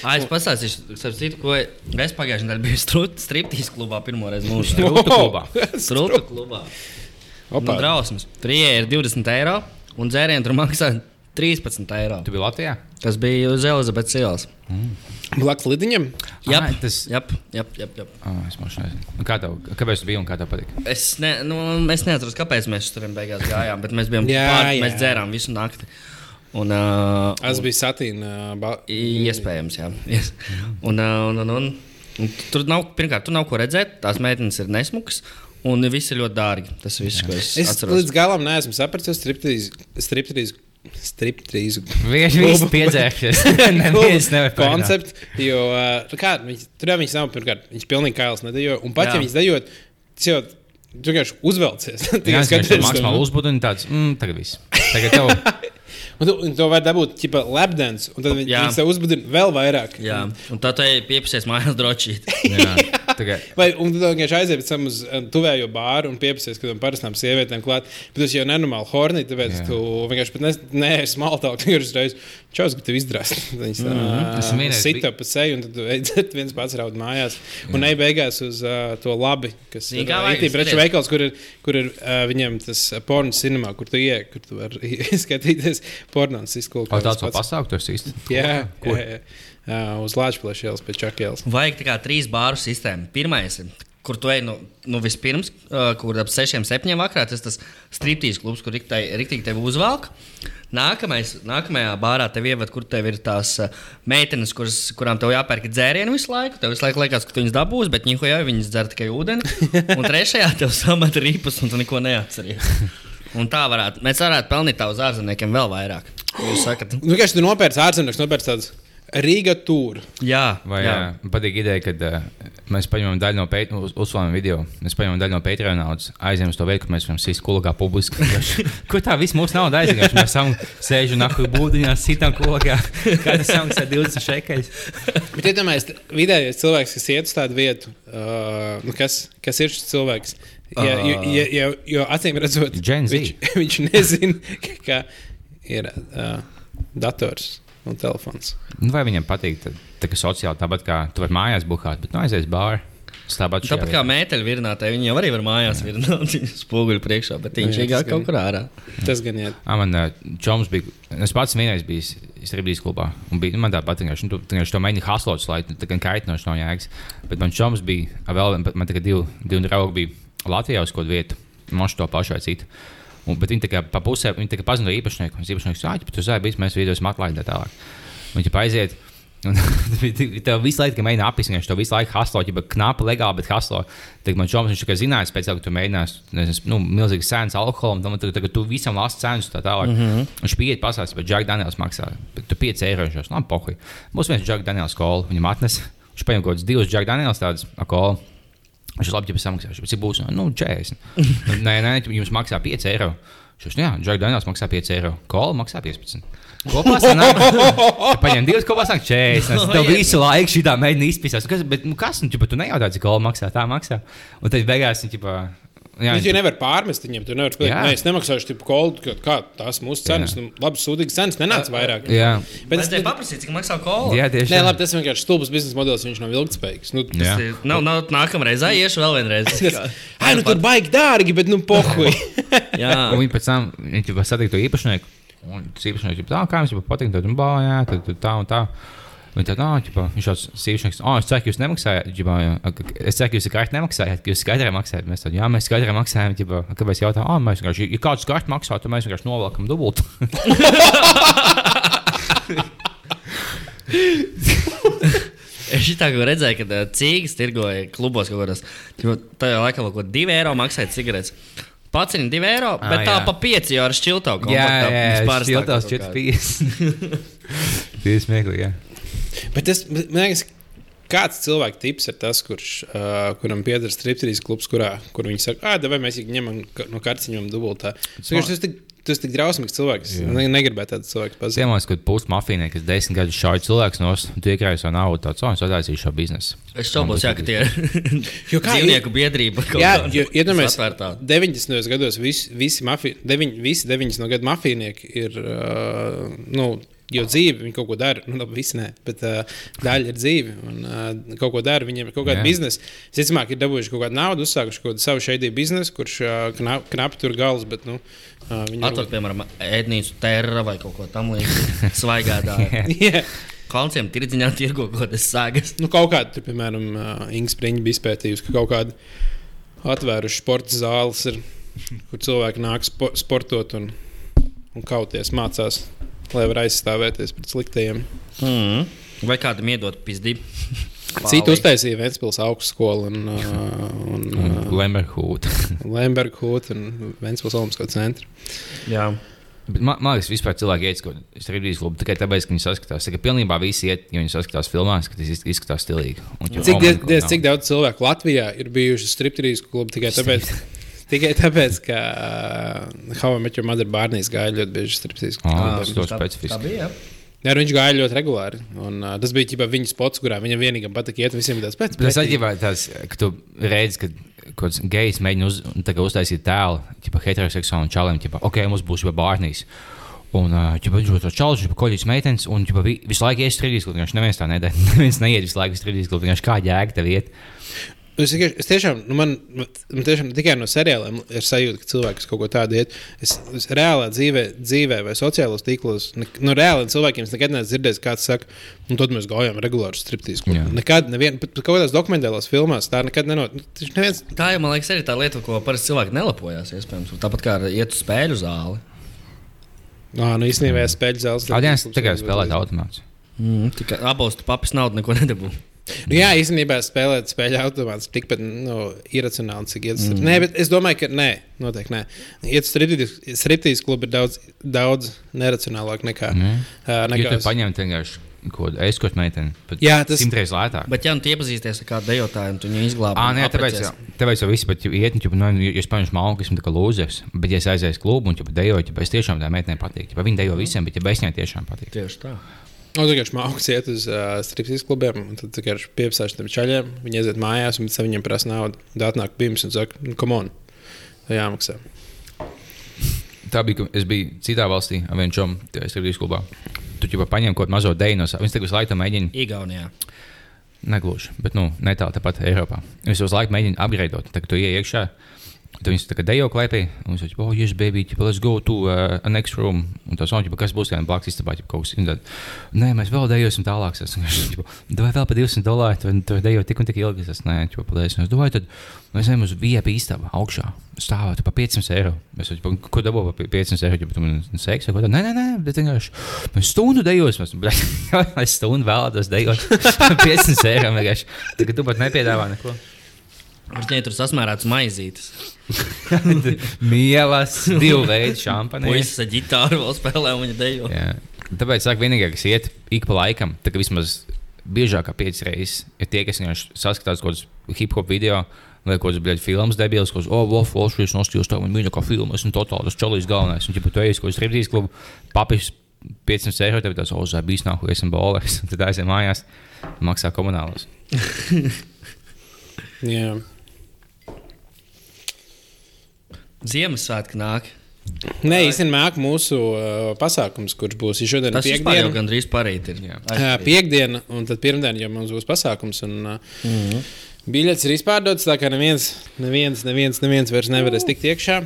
Ah, es pastāstīšu, citu, ko es pagājušajā nedēļā biju striptīs klubā pirmo reizi mūžā. Strūtu klubā. Strūta klubā. Nu, Opa. drausmas. Tur ieeja ir 20 eiro, un dzērienu tur maksā 13 eiro. Tu biji Latvijā? Tas bija uz Elizabetes ielas. Blakus lidiņam. Jā, Ah, tas- jā, jā, jā, jā. Es nezinu. Nu, Kā tev, kāpēc tu biji un kā tev patika? Es, ne, nu, es neatceros, kāpēc mēs tur beigās gājām, bet mēs bijām Jā, pār, jā. mēs dzērām visu nakti. Un, uh, Tas bija satīna. ba- Iespējams, jā. Ies. Un, uh, un, un, un, un tur nav, pirmkārt, tur nav ko redzēt. Tās meitenes ir nesmukas. Un viss ir ļoti dārgi. Tas viss, ko es, Es atceros. līdz galam neesmu sapratis striptrīzu. Striptrīzu Viņš visi piedzēries. Neviens nevar konceptu. Jo, uh, kā, viņas, tur jau viņas nav, pirmkārt, viņas pilnīgi kails nedejo. Un pat, Jā. ja viņas dejot, tas jau tu vienkārši uzvelcies. Jā, jau es skatos, ka skaties, maksimāli uzbūvēts un tāds - mm, tagad viss. Tagad tev. Un tu, un to var dabūt, tipā, lapdance, un tad viņi, viņas tev uzbudina vēl vairāk. Jā, un tā ir pieprasījis mājās drošīt. Vai, un tu vienkārši aiziet pēc tam uz uh, tuvējo bāru un pieprasīs kādam parastām sievietēm klāt. Bet tas jau ir nenormāli hornī, tāpēc Jā. tu vienkārši pat neesi smaltāk. Tu vienkārši uzreiz čaus, ka tev izdarās. Viņas Esmu vienreiz sit bij- pa seju, un tad tu ej dzert viens pats raud mājās. Un ej beigās uz uh, to labi, kas ir īstenībā preču veikals, kur ir, kur ir uh, viņiem tas porno cinemā, kur tu ienāc, kur tu vari skatīties porno un izskolot. O, tāds vēl pasākums, tas īsti. Jā, Kur? jā, jā. Uh, uz Latvijas ielas pēc čakielas. Vajag tā kā trīs bāru sistēmu. Pirmais ir, kur tu ej nu, nu vispirms, uh, kur ap 6, 7 vakarā tas ir striptīs klubs, kur rīktīgi tevi uzvelk. Nākamais, nākamajā bārā tev ievada, kur tev ir tās uh, meitenes, kuras, kurām tev jāpērk dzērienu visu laiku. Tev visu laiku liekas, ka tu viņas dabūsi, bet viņi jau viņas dzer tikai ūdeni. Un trešajā tev samet rīpus, un tu neko neatceries. Un tā varētu, mēs varētu pelnīt tā uz ārzemniekiem vēl vairāk. Jūs sakat, Nu, vienkārši tu nopērci ārzemnieks, nopērci tādu Rīga tūru. jā, Vai jā. jā. man patīk ideja, ka uh, mēs paņemam daļu no Patreon, uz, uzsvērām video. Mēs paņemam daļu no Patreon naudas, aizējām uz to veidu, ka mēs varam sīst kulakā publiski. Kur tā viss mūsu nauda aizgājuši? Mēs esam sēžu naku būdiņā, sitam kulakā. Katrs samaksā 20 šekeļus. Bet iedomājieties, vidējais cilvēks, kas iet uz tādu vietu, uh, kas, kas ir šis cilvēks. Ja, jo, jo, jo, jo acīm redzot, viņš, viņš nezina, ka ir uh, dators un telefons. Nu, vai viņam patīk tā, tā kā sociāli, tāpat kā tu vari mājās buhāt, bet nu aizies bārā. Tāpat Tāpat kā mēteļu virnātāji, viņi jau arī var mājās virināt viņu spoguļu priekšā, bet viņš Jā, ir tas kaut gan- kur ārā. Tas gan ir. Ah, man čoms bija. Es pats vienreiz biju strādājis klubā. Un bija, nu, man tā patīk, ka tu, tu, tu mēģini haslot, lai tā kā kaitinoši nav jēgas. Bet man čoms bija vēl, man tikai divi, divi draugi bija Latvijā uz kaut vietu. Mošu to pašu vai citu. Un, bet viņi tā kā pa pusē, viņi tā kā pazina īpašnieku. Viņš īpašnieks sāķi, bet tu zini, mēs maklājot tā tālāk. Viņi tā aiziet. Un tev visu laiku mēģina apgūt, viņš to visu laiku haslo, ja knapi legāli, bet haslo. Tad man čoms, viņš tikai zināja, pēc tam, ka tu mēģināsi, nezinu, nu, milzīgas cenas alkoholam, tam tagad, tagad tu visam lasi cenas tā tālāk. Mm -hmm. Viņš pieiet pasāstīt, bet Džek Daniels maksā, bet tu 5 eiro šos, labi, pohuj. Mums viens Džek Daniels kola, viņam atnes, viņš paņem kaut kādus divus Džek Daniels tādus kola. Viņš labi, ja samaksāšu, bet cik būs, nu, 40. nē, nē, jums maksā 5 eiro. Šis, jā, Džek Daniels maksā 5 eiro, kola maksā 15. Kopā sanāk, paņem divas kopā, sanāk 40. Tev visu laiku šī tā mēģina izpīsāt. Kas, bet, nu, kas, nu, ķipa, tu nejautā, cik kola maksā, tā maksā. Un tad beigās, viņi, ķipa, jā, Viņš jau nevar pārmest viņiem. Tu nevari pateikt, nē, es nemaksāšu tipu kolu, kā tās mūsu cenas. Nu, labi, sūdīgas cenas nenāca vairāk. jā, Bet Es tev paprasīju, cik maksā kola. jā tieši Nē, tā. labi, tas vienkārši stulbs biznesa modelis, viņš nav ilgspējīgs. Nu. Tas ir- Nav, nav nākamreiz, iešu vēl vienreiz. Ai, nu tur baigi dārgi, bet nu pohuj. Jā, Un viņi pēc tam viņi satīk to īpašnieku. Un tas īpašnieks jau tā, kā jau patīk, tad, un, bā, jā, tad, tā un tā. Viņa tā, ah, ģipā, viņš šāds īpašnieks, ah, es ceru, ka jūs nemaksājat, ģipā, jā, es ceru, ka jūs karti nemaksājat, ka jūs skaidrā maksājat. Mēs tādu, jā, mēs skaidrā maksājam, ģipā, kāpēc jautā, ah, mēs vienkārši, ja kāds karti maksā, tad mēs vienkārši novelkam dubultu. es kā redzēju, ka cīgas tirgoja klubos kaut kādos. jo Tajā laikā kaut ko 2 eiro maksāja cigaretes. Pats ir 2 eiro, Ah, bet tā jā. pa 5 jau ar šķiltavu. jā, jā, vispār tas ir tās kaut 4,50. Tas ir smieklīgi, jā. Bet tas, bet, man liekas, kāds cilvēks tips ir tas, kurš, uh, kuram pieder striptease klubs, kurā, kur viņi saka, ah, vai mēs viņu ņemam ka- no karciņiem dubultā. Tas ir tik, tas tik drausmīgs cilvēks. Es ne, negribētu tādu cilvēku pazīt. Ciemos, kad pusi mafijai, kas desmit gadus šauj cilvēks no tu iekrājas savu naudu, tāds, es attaisīšu šo biznesu. Es šaubos, jā, ka tie ir dzīvnieku biedrība. Jā, iedomājieties, Atvērtā. 90. gados visi, visi, mafi, deviņ, visi 90. gadu mafijnieki ir uh, nu, jo dzīve, viņi kaut ko dara. Nu, labi, visi nē, bet uh, daļa ir dzīve. Un, uh, kaut ko dara, viņiem ir kaut kāda Jā. biznesa. Visticamāk, ir dabūjuši kaut kādu naudu, uzsākuši kaut kādu savu šeit biznesu, kurš uh, knap, knapi tur galvas. Bet, nu, uh, Atved, piemēram, ēdnīcu terra vai kaut ko tamlīdzīgu. Svaigādā. yeah. Kalnciem tirdziņā tirgo kaut kādas sāgas. nu, kaut kāda, tur, piemēram, uh, Inga Spriņa bija izpētījusi, ka kaut kāda atvēruši sporta zāles, ir, kur cilvēki nāk spo sportot un, un kauties, mācās, lai varētu aizstāvēties pret sliktajiem. Mm. Vai kādam iedot pizdību? Citu uztaisīja Ventspils augstskola un, uh, un uh, Lemberhūta. Lemberga hūta un Ventspils Olimpisko centra. Jā. Bet Man, man liekas, vispār cilvēki iet uz strīdīs klubu tikai tāpēc, ka viņi saskatās. Ka pilnībā visi iet, ja viņi saskatās filmās, ka tas iz- izskatās stilīgi. Un, Cik, oh, diez, diez, cik daudz cilvēku Latvijā ir bijuši striptīzijas klubi tikai tāpēc, tikai tāpēc ka uh, Met Your Mother bērnīs gāja ļoti bieži striptīzijas Ah, tas ļoti specifiski. bija. jā. Nu viņš gāja ļoti regulāri. Un, uh, tas bija ģipā, viņa spots, kurā viņam vienīgam patika iet. Visiem bija tāds pēc Bet Tas atģībā tās, ka tu redzi, ka kaut kāds gejs mēģina uz, uztaisīt tēlu, tipā heteroseksuālam čalim, tipā, ok, mums būs jau bārnīs. Un viņš ir tāds čalis, viņš ir koļģis meitenes, un ģipa, vi, visu laiku ies strīdīs, kur viņš neviens tā nedara. Neviens neiet visu laiku strīdīs, kur viņš kā jēga tev iet. Es, es tiešām, nu man, man tiešām tikai no seriāliem ir sajūta, ka cilvēks kaut ko tādu iet. Es, es reālā dzīvē, dzīvē vai sociālos tīklos, ne, no reāliem cilvēkiem es nekad neesmu dzirdējis, kāds saka, un tad mēs gājām regulāri striptīs. Nekad, nevien, pat kaut kādās dokumentālās filmās tā nekad nenot. nu, Neviens, Tā jau, man liekas, arī tā lieta, ko parasti cilvēki nelapojās. Iespējams. Tāpat kā iet uz spēļu zāli. Nā, nu īstenībā spēļu zāles. Tādien tikai spēlēt automāts. Mm. Tikai abos tu papis naudu neko nedabū. Nu, jā, īstenībā spēlēt spēļu automāts ir tikpat nu, iracionāli, cik iet. Mm. Nē, bet es domāju, ka nē, noteikti nē. Iet striptīs klubi ir daudz, daudz neracionālāk nekā. Mm. Uh, nekā tu paņem vienkārši kaut kādu aizskot meiteni, tad Jā, tas- simtreiz lētāk. Bet, ja nu iepazīsties ar kādu dejotāju, un tu viņu izglābi, Ah, nē, tāpēc, jau- tāpēc jau viss, bet, ja iet, nu, ja es paņemšu malku, esmu tā kā lūzers, bet, ja es aizēju uz klubu un, dejoju, ja es tiešām tā meitenei patīk, ja viņi dejo visiem, bet, ja es viņai tiešām patīk. Tieši tā. Nu, tā kā mākslinieks iet uz uh, striptīs klubiem, un tad vienkārši pieprasās tam čaļiem. Viņi aiziet mājās, un viņiem prasa naudu. Tad nāk pirms un saka, nu, come on, tā jāmaksā. Tā bija, es biju citā valstī, ar vienu čomu, tajā strādājot klubā. Tu jau paņēmi kaut kādu mazo deju no savas. Viņš tagad visu laiku mēģina, Igaunijā. negluži, bet nu, netālu tāpat Eiropā. Viņš visu laiku mēģina apgādāt, tad, kad tu ienāc iekšā. Tad tā kā dejo klēpī, un viņš teica, oh, yes, baby, ķipa, let's go to uh, a next room. Un tas on, ķipa, kas būs kādā blakus istabā, ķipa, kaut kas. Un Tad, nē, mēs vēl dejosim tālāk. Es domāju, vai vēl par 200 dolāru, tu, tu dejo tik un tik ilgi. Es nē, ķipa, paldies. Un Es domāju, tad mēs ejam uz VIP istabu augšā. Stāvot par 500 eiro. Es domāju, ko dabū par 500 eiro, ja tu man seks vai ko tādu. Nē, nē, nē, bet vienkārši mēs stundu dejosim. Es stundu vēlētos dejot 500 eiro. Tagad tu pat nepiedāvā neko. Viņai tur sasmērēts maizītes. Mielas, divu veidu šampani. Puisis ar ģitāru vēl spēlē, un viņa dejo. Jā. Tāpēc saka, vienīgais, kas iet ik pa laikam, tā kā vismaz biežāk kā piecas reizes, ir tie, kas vienkārši saskatās kaut kādus hip hop video. Vai kaut kādas filmas debijas, ko oh, Wolf, Wall Street nostājos, tā viņa mīļākā filma, esmu totāli tas čalīs galvenais. Un, ja tu ej uz kaut kādu striptīs klubu, papis 500 eiro, tev tas ozā bijis nāk, esmu bolers, un tad aizjām mājās, maksā komunālos. Jā. Ziemassvētki nāk. Nē, īstenībā mūsu uh, pasākums, kurš būs ja šodien, Tas vispār jau piekdiena. gandrīz parīt ir. Jā. Jā, piekdiena, un tad pirmdiena jau mums būs pasākums. Un, uh, mm -hmm. Biļets ir izpārdots, tā kā neviens, neviens, neviens, neviens vairs nevarēs tikt iekšā.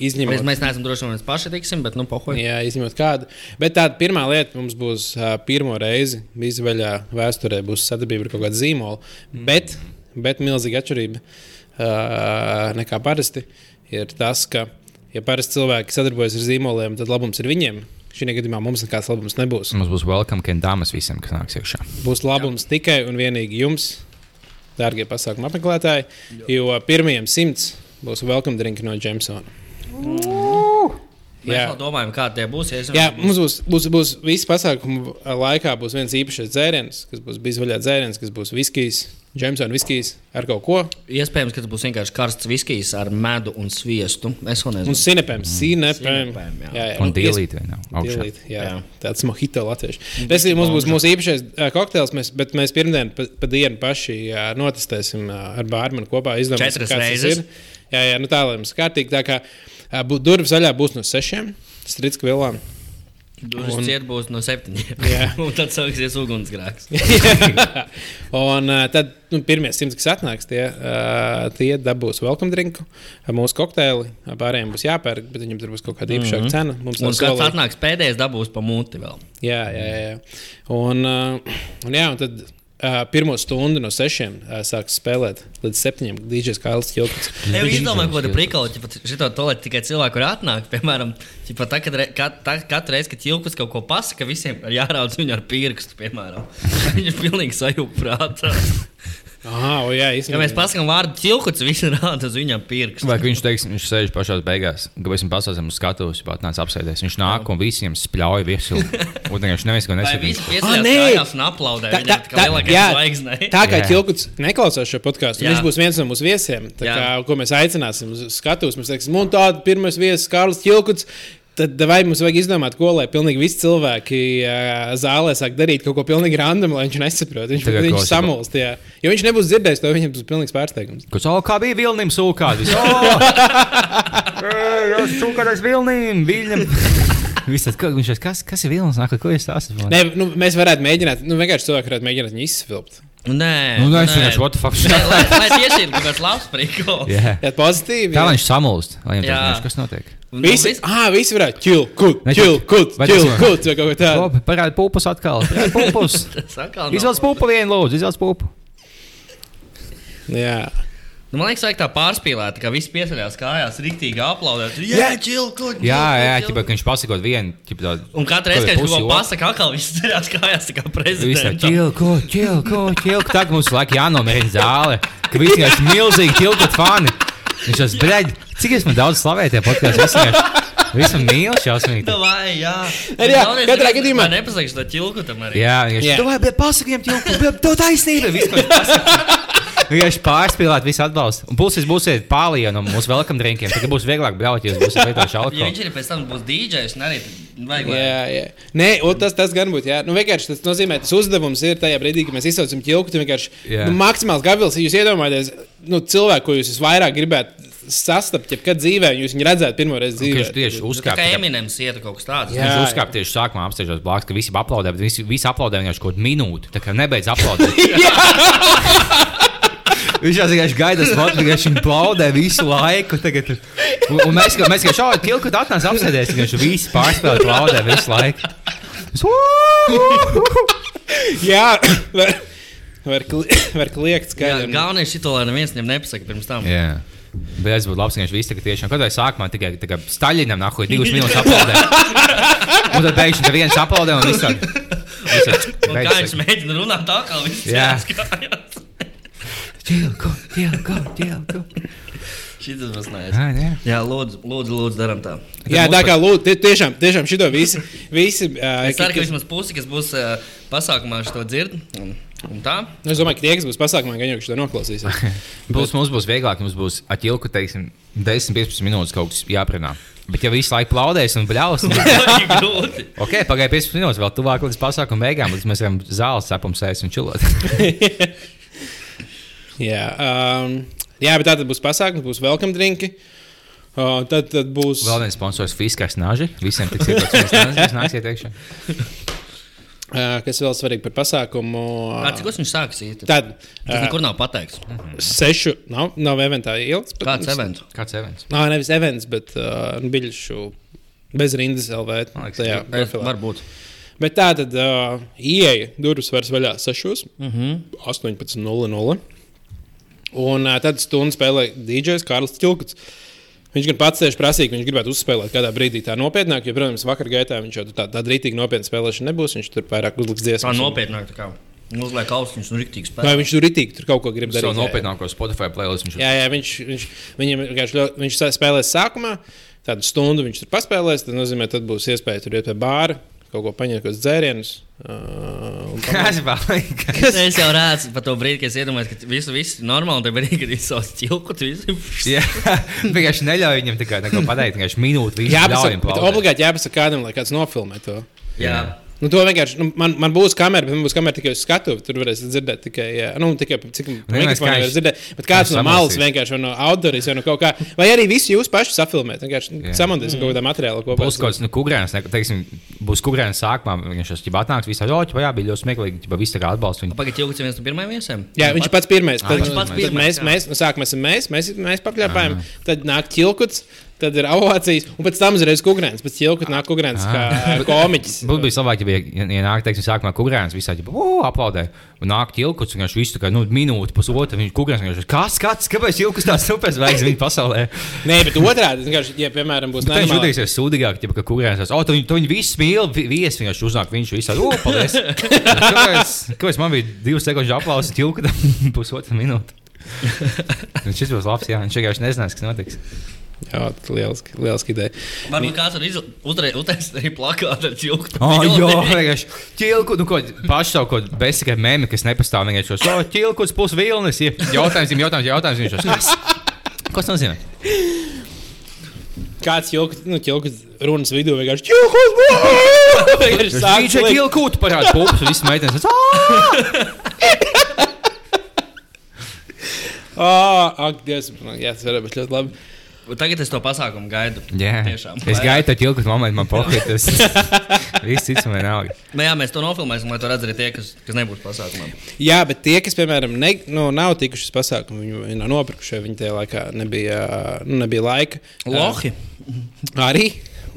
Mēs, Izņemot, mēs neesam droši, vai mēs paši tiksim, bet nu pohoji. jā, izņemot kādu. Bet tā pirmā lieta mums būs uh, pirmo reizi izvaļā vēsturē, būs sadarbība ar kaut kādu zīmolu. Mm. Bet, bet milzīga atšķirība uh, nekā parasti ir tas, ka, ja parasti cilvēki sadarbojas ar zīmoliem, tad labums ir viņiem. Šī gadījumā mums nekāds labums nebūs. Mums būs welcome kendāmas visiem, kas nāks iekšā. Būs labums Jā. tikai un vienīgi jums, dārgie pasākuma apmeklētāji, jo pirmajiem simts būs welcome drink no Jamesona. Mēs vēl domājam, kādi tie būs. Ja Jā, mums būs, būs, būs visu pasākumu laikā būs viens īpašs dzēriens, kas būs bizvaļā dzēriens, kas būs viskijs, Jamesona viskijs ar kaut ko. Iespējams, ka tas būs vienkārši karsts viskijs ar medu un sviestu. Es Un nezinu. sinepēm, sinepēm. Sinepēm, jā. jā, jā. Un dīlīt? Augšā. Dilīt, jā, jā. Jā. Tāds mojito latviešu. Tas ir mums būs mūsu īpašais kokteils, mēs, bet mēs pirmdien pa, pa dienu paši uh, notestēsim ar bārmanu kopā. Izdomāsim, Četras reizes. ir. Jā, jā, nu tā lai mums kārtīgi. Tā kā durvis vaļā būs no sešiem strīdska Dušas Un- ciet būs no septiņiem. Un tad sāksies ugunsgrēks. un uh, tad nu, pirmie simts, kas atnāks, tie, uh, tie dabūs welcome drinku, mūsu kokteili. Pārējiem būs jāpērk, bet viņiem tur būs kaut kāda īpašāka mm -hmm. cena. Mums Un kāds atnāks pēdējais, dabūs pa muti vēl. Jā, jā, jā. Un, uh, un, jā, un tad uh, pirmo stundu no sešiem uh, sāks spēlēt līdz septiņiem. DJs Kails Čilkins. Ja jūs domājat, ko tā prikala, ja šito to lai tikai cilvēku var atnākt, piemēram, ķipa, tā, kad, re- kat, tā, katru reizi, kad ķilkus kaut ko pasaka, visiem ir jāraudz viņu ar pirkstu, piemēram. Viņš ir pilnīgi sajūprātā. Ah, o, jā, Ja īstenībā. mēs pasakām vārdu ķilkuts, visi rāda uz viņam pirkstu. Vai viņš teiks, viņš sēž pašā beigās, ka mēs pasāstam uz skatuves, pat nāc apsēties. Viņš nāk un visiem spļauj virsū. Un viņš neviens ko Ah, piesakās nē! kājās un aplaudē Tā, tā, viņam, kā tā, lielākais jā, zvaigznei. tā kā Jā. Čilkuts neklausās šo podkāstu, viņš būs viens no mūsu viesiem. Kā, ko mēs aicināsim uz skatuves, mēs teiksim, un tāda pirmais viesis Kārlis Čilkuts. Tad vai mums vajag izdomāt, ko lai pilnīgi visi cilvēki uh, zālē sāk darīt kaut ko pilnīgi random, lai viņš nesaprotu. Viņš, Tagad viņš samulst, jā. Jo viņš nebūs dzirdējis to, viņam būs pilnīgs pārsteigums. Kurš oh, kā bija vilnim sūkādi? Jā, sūkādais vilnim, viļņam. Viss tas, ka- viņš kas, kas ir vilnis? Nāk, ko esmu? Nē, nu, mēs varētu mēģināt, nu, vienkārši cilvēki varētu mēģināt viņu izsvilpt. Nē, Nu, nē, es vienkārši, what the fuck? Nē, Lai, tieši ir kaut kāds labs prikals. Jā. Jā, pozitīvi. Tā jā. viņš samulst. Lai viņam tas, kas notiek? Nu, Visi, vis- ah, visi varētu čill, kut, tas- kut, kut, vai kaut ko tādu. Labi, parādi pupus atkal. Pupus. Izvelc pupu vienu, lūdzu, izvelc pupu. Jā. Nu, man liekas, vajag tā pārspīlēt, ka visi piesaistās kājās, rīktīgi aplaudēt. Jā, čilku! Jā, jā, ķipa, ka viņš pasakot vienu, ķipa tādu. Un katru reizi, kad viņš kaut ko otru. pasakā, atkal viss ceļās kājās, tā kā Viss tā, prezidents. ķilko, ķilko, ķilko. Tagad mums laik jānomierina zāle, ka visi vienkārši milzīgi ķilkot fani. Viņš tas, bļaļ, cik es man daudz slavēju tie podkāstā, visi mīl šausmīgi. Tā vai, jā. Arī jā, katrā gadījumā- Man nepasakš to ķilku tam arī. Jā, viņš Jā. to vajag pasakām, ķilko, to taisnība, viss, ko viņš pasaka. Vienkārši pārspīlēt, visu atbalstu. Un puses būsiet pārlīja no mūsu welcome drinkiem. Tad būs vieglāk braukt, ja jūs būsiet lietojuši Ja alkoholu. viņš arī pēc tam būs DJs, un arī vajag. Jā, jā. Nē, tas, tas gan būtu. Jā. Nu, vienkārši tas nozīmē, tas uzdevums ir tajā brīdī, kad mēs izsaucam ķilku. nu, maksimāls gabals, ja jūs iedomājaties nu, cilvēku, ko jūs visvairāk gribētu sastapt, jebkad dzīvē, jūs viņu redzētu pirmo reizi dzīvē. Viņš tieši Tā uzkāpa. kā Eminems ieta kaut kas tāds. Jā. Viņš uzkāpa tieši sākumā, apstāties blakus, ka visi aplaudē, bet visi, visi aplaudē vienkārši kaut minūti. Tā kā nebeidz aplaudēt. Viņš jau vienkārši gaida spot, vienkārši plaudē visu laiku. Tagad. Un, un mēs, mēs kā šādi tilku atnāc apsēdēs, viņš visi pārspēlē plaudē visu laiku. Jā, var, var, kli, var kliegt un- galvenais šito, lai neviens viņam nepasaka pirms tam. Jā. Bet es būtu labs, ja viņš visu tagad tiešām, kad vai sākumā tikai tā kā Staļinam nahuj divas minūtes aplaudē. Un tad pēkšņi tā viens aplaudē un viss kā viņš mēģina runāt tā, kā viņš Jā. skājās. Ķilko, ķilko, ķilko. Šis būs nē. Jā, lūdzu, lūdzu, lūdzu darām tā. Jā, tā kā lūdzu, tie- tiešām, tiešām šito visi. visi uh, Es ceru, ka vismaz pusi, kas būs uh, pasākumā, šo dzird. Un, un tā. Es domāju, ka tie, kas būs pasākumā, gan jau šo noklausīsies. Būs, mums būs vieglāk, mums būs atjilku, teiksim, 10-15 minūtes kaut kas jāprunā. Bet, ja visu laiku plaudēs un bļaus, tad, Tas ir grūti. ok, pagāja 15 minūtes, vēl tuvāk līdz pasākuma beigām, līdz mēs varam zāles sapums sēst un čilot. jā, um, jā, bet tā tad būs pasākums, būs welcome drinki. Uh, tad, tad būs. Vēl viens sponsors Fiskars Naži. Visiem tiks iedots, kas nāksiet iekšā. Uh, kas vēl svarīgi par pasākumu? Kā cik viņš sāks īsti? Tad Tas uh, nekur nav pateikts. sešu, nav, nav eventā ilgs. bet- Kāds events? Kāds events? Nā, nevis events, bet uh, biļešu bez rindas LV. Tajā Eh, profilā. Varbūt. Bet tā tad uh, ieeja durvis vairs vaļā 6, Mm -hmm. 18.00. Un uh, tad stundu spēlē DJs Kārlis Čilkuts. Viņš gan pats tieši prasīja, ka viņš gribētu uzspēlēt kādā brīdī tā nopietnāk, jo, protams, vakar gaitā viņš jau tā, tāda rītīgi nopietna spēlēšana nebūs. Viņš tur vairāk uzliks Tā dziesmas. un- nopietnāk. tā kā. Uzliek austiņus un riktīgi Vai spēlē. viņš tur rītīgi tur kaut ko grib darīt? Jā, nopietnāko Spotify playlist. Viņš Jā, jā viņš, viņš, viņam, viņš spēlēs sākumā, tādu stundu viņš tur paspēlēs. Tas nozīmē, ka būs iespēja tur iet pie bāra, kaut ko paņemt, kādas dzērienus. Uh, un Kas? Es jau redzu par to brīdi, kad es iedomājos, ka viss viss ir normāli. Tad brīdī, kad viņš savus ķilkut, visu. Jā, vienkārši neļauj viņam tikai neko pateikt. Vienkārši minūti viņš Jā, bet plaudēt. obligāti jāpasaka kādam, lai kāds nofilmē to. Jā. Nu, to vienkārši, nu, man, man būs kamera, bet man būs kamera tikai uz skatuves. Tur varēs dzirdēt tikai, jā, nu, tikai cik mikrofonā skaņas- var dzirdēt. Bet kāds no malas vienkārši vai no outdoors vai no kaut kā. Vai arī visi jūs paši safilmēt. Vienkārši Jā. samontēsim kaut kādā materiālā kopā. Būs kaut kāds nu, kukurēns, ne- teiksim, būs kukurēns sākumā. Viņš jau atnāks, visā ļoti, jā, bija ļoti smieklīgi, ja visi tā kā atbalsta viņu. Pagaidiet, jau viens no pirmajiem viesiem. Jā, viņš ir pats pirmais. Tad, viņš pats pirmais, mēs, mēs, nu, sākumā esam mēs, mēs, mēs pakļāpājam, tad nāk ķilkuts, tad ir ovācijas, un pēc tam uzreiz kukurēns. Pēc ķilkuta nāk kukurēns kā komiķis. Būtu bijis labāk, ja bija ienākts, teiksim, sākumā kukurēns, visā ģipā, aplaudē. Un nāk tilkuts, un viņš visu kā nu, minūti, pusotra, viņš kas, kāds, kāpēc ilgus tās super zvaigznes viņa pasaulē? Nē, bet otrādi, vienkārši, ja, piemēram, būs Bet Viņš jutīsies sūdīgāk, ja ka kukurēns tās, o, tu viņu, viņu visu mīl, vi- viesi vienkārši uznāk, viņš visā, o, paldies. Kāpēc, kāpēc man bija divas sekundes aplausa tilkutam pusotra minūte? Un Šis būs labs, jā, viņš vienkārši nezinās, kas notiks. Jā, tas ir lieliski, lieliski ideja. Varbūt kāds var uztaisīt arī plakātu ar ķilku. Oh, jā, vienkārši ķilku, nu, ko paši savu kaut bezsakā mēmī, kas nepastāv vienkārši šos, oh, ķilkus plus vilnis, ja jautājums, jautājums, jautājums, viņš šos, kas? Kas nozīmē? Kāds ķilkuts, nu, ķilkuts runas vidū vienkārši! Vienkārši sāk Viņš ir likt. ķilkūtu parāda pupas, visas meitenes. Ā, Ak, Dievs, man- jā, tas varētu būt ļoti labi. Tagad es to pasākumu gaidu. Jā, Tiešām. es gaidu to ķilkūtu momentu, man pohīt, tas viss cits man vienalga. Nu, jā, mēs to nofilmēsim, lai to redzētu arī tie, kas, kas nebūs pasākumā. Jā, bet tie, kas, piemēram, ne, nu, nav tikuši uz pasākumu, viņi, nav nopirkuši, viņi tajā laikā nebija, nu, nebija laika. Lohi. Arī.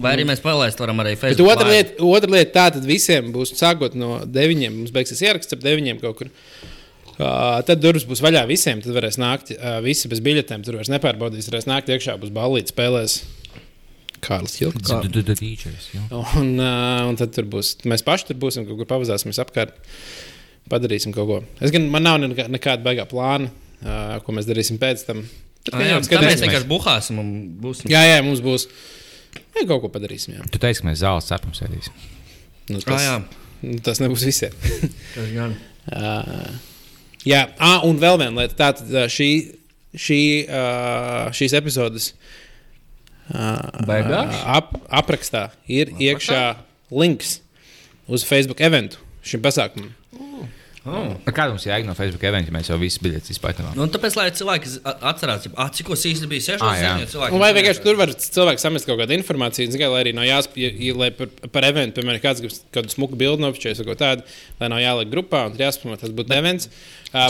Vai arī mēs palaist varam arī Bet Facebook. otra live. lieta, otra lieta tā, tad visiem būs sākot no deviņiem. Mums beigsies ieraksts ap deviņiem kaut kur. Uh, tad durvis būs vaļā visiem. Tad varēs nākt uh, visi bez biļetēm. Tur vairs nepārbaudīs. Varēs nākt iekšā, būs ballīti, spēlēs Kārlis Hilks. Un, uh, un tad tur būs. Mēs paši tur būsim, kaut kur pavazāsimies apkārt. Padarīsim kaut ko. Es gan man nav nekā, nekāda baigā plāna, uh, ko mēs darīsim pēc tam. Tad, Ah, jā, jā, tad mēs vienkārši buhāsim un būsim. jā, jā, mums būs. Jā, kaut ko padarīsim. Jā. Tu teici, ka mēs zāles cepam sēdīsim. Nu, Ah, tas, jā. nu, tas nebūs visiem. Tas gan. Uh, jā, ah, un vēl viena lieta. Tātad šī, šī, šīs epizodes Beigās? ap, aprakstā ir aprakstā? iekšā links uz Facebook eventu šim pasākumam. Oh. Kāda mums jāiet no Facebook eventa, ja mēs jau visas biļetes izpētām? Nu, tāpēc, lai cilvēki atcerās, ah, cik īsi bija 6 Ah, jā. cilvēki. Vai vienkārši tur var cilvēks samest kaut kādu informāciju, zin, kā, lai arī nav jāspēj, ja, lai par, par eventu, piemēram, kāds grib kādu smuku bildi nopietni vai ko tādu, lai nav jāliek grupā un jāspēj, tas būtu events.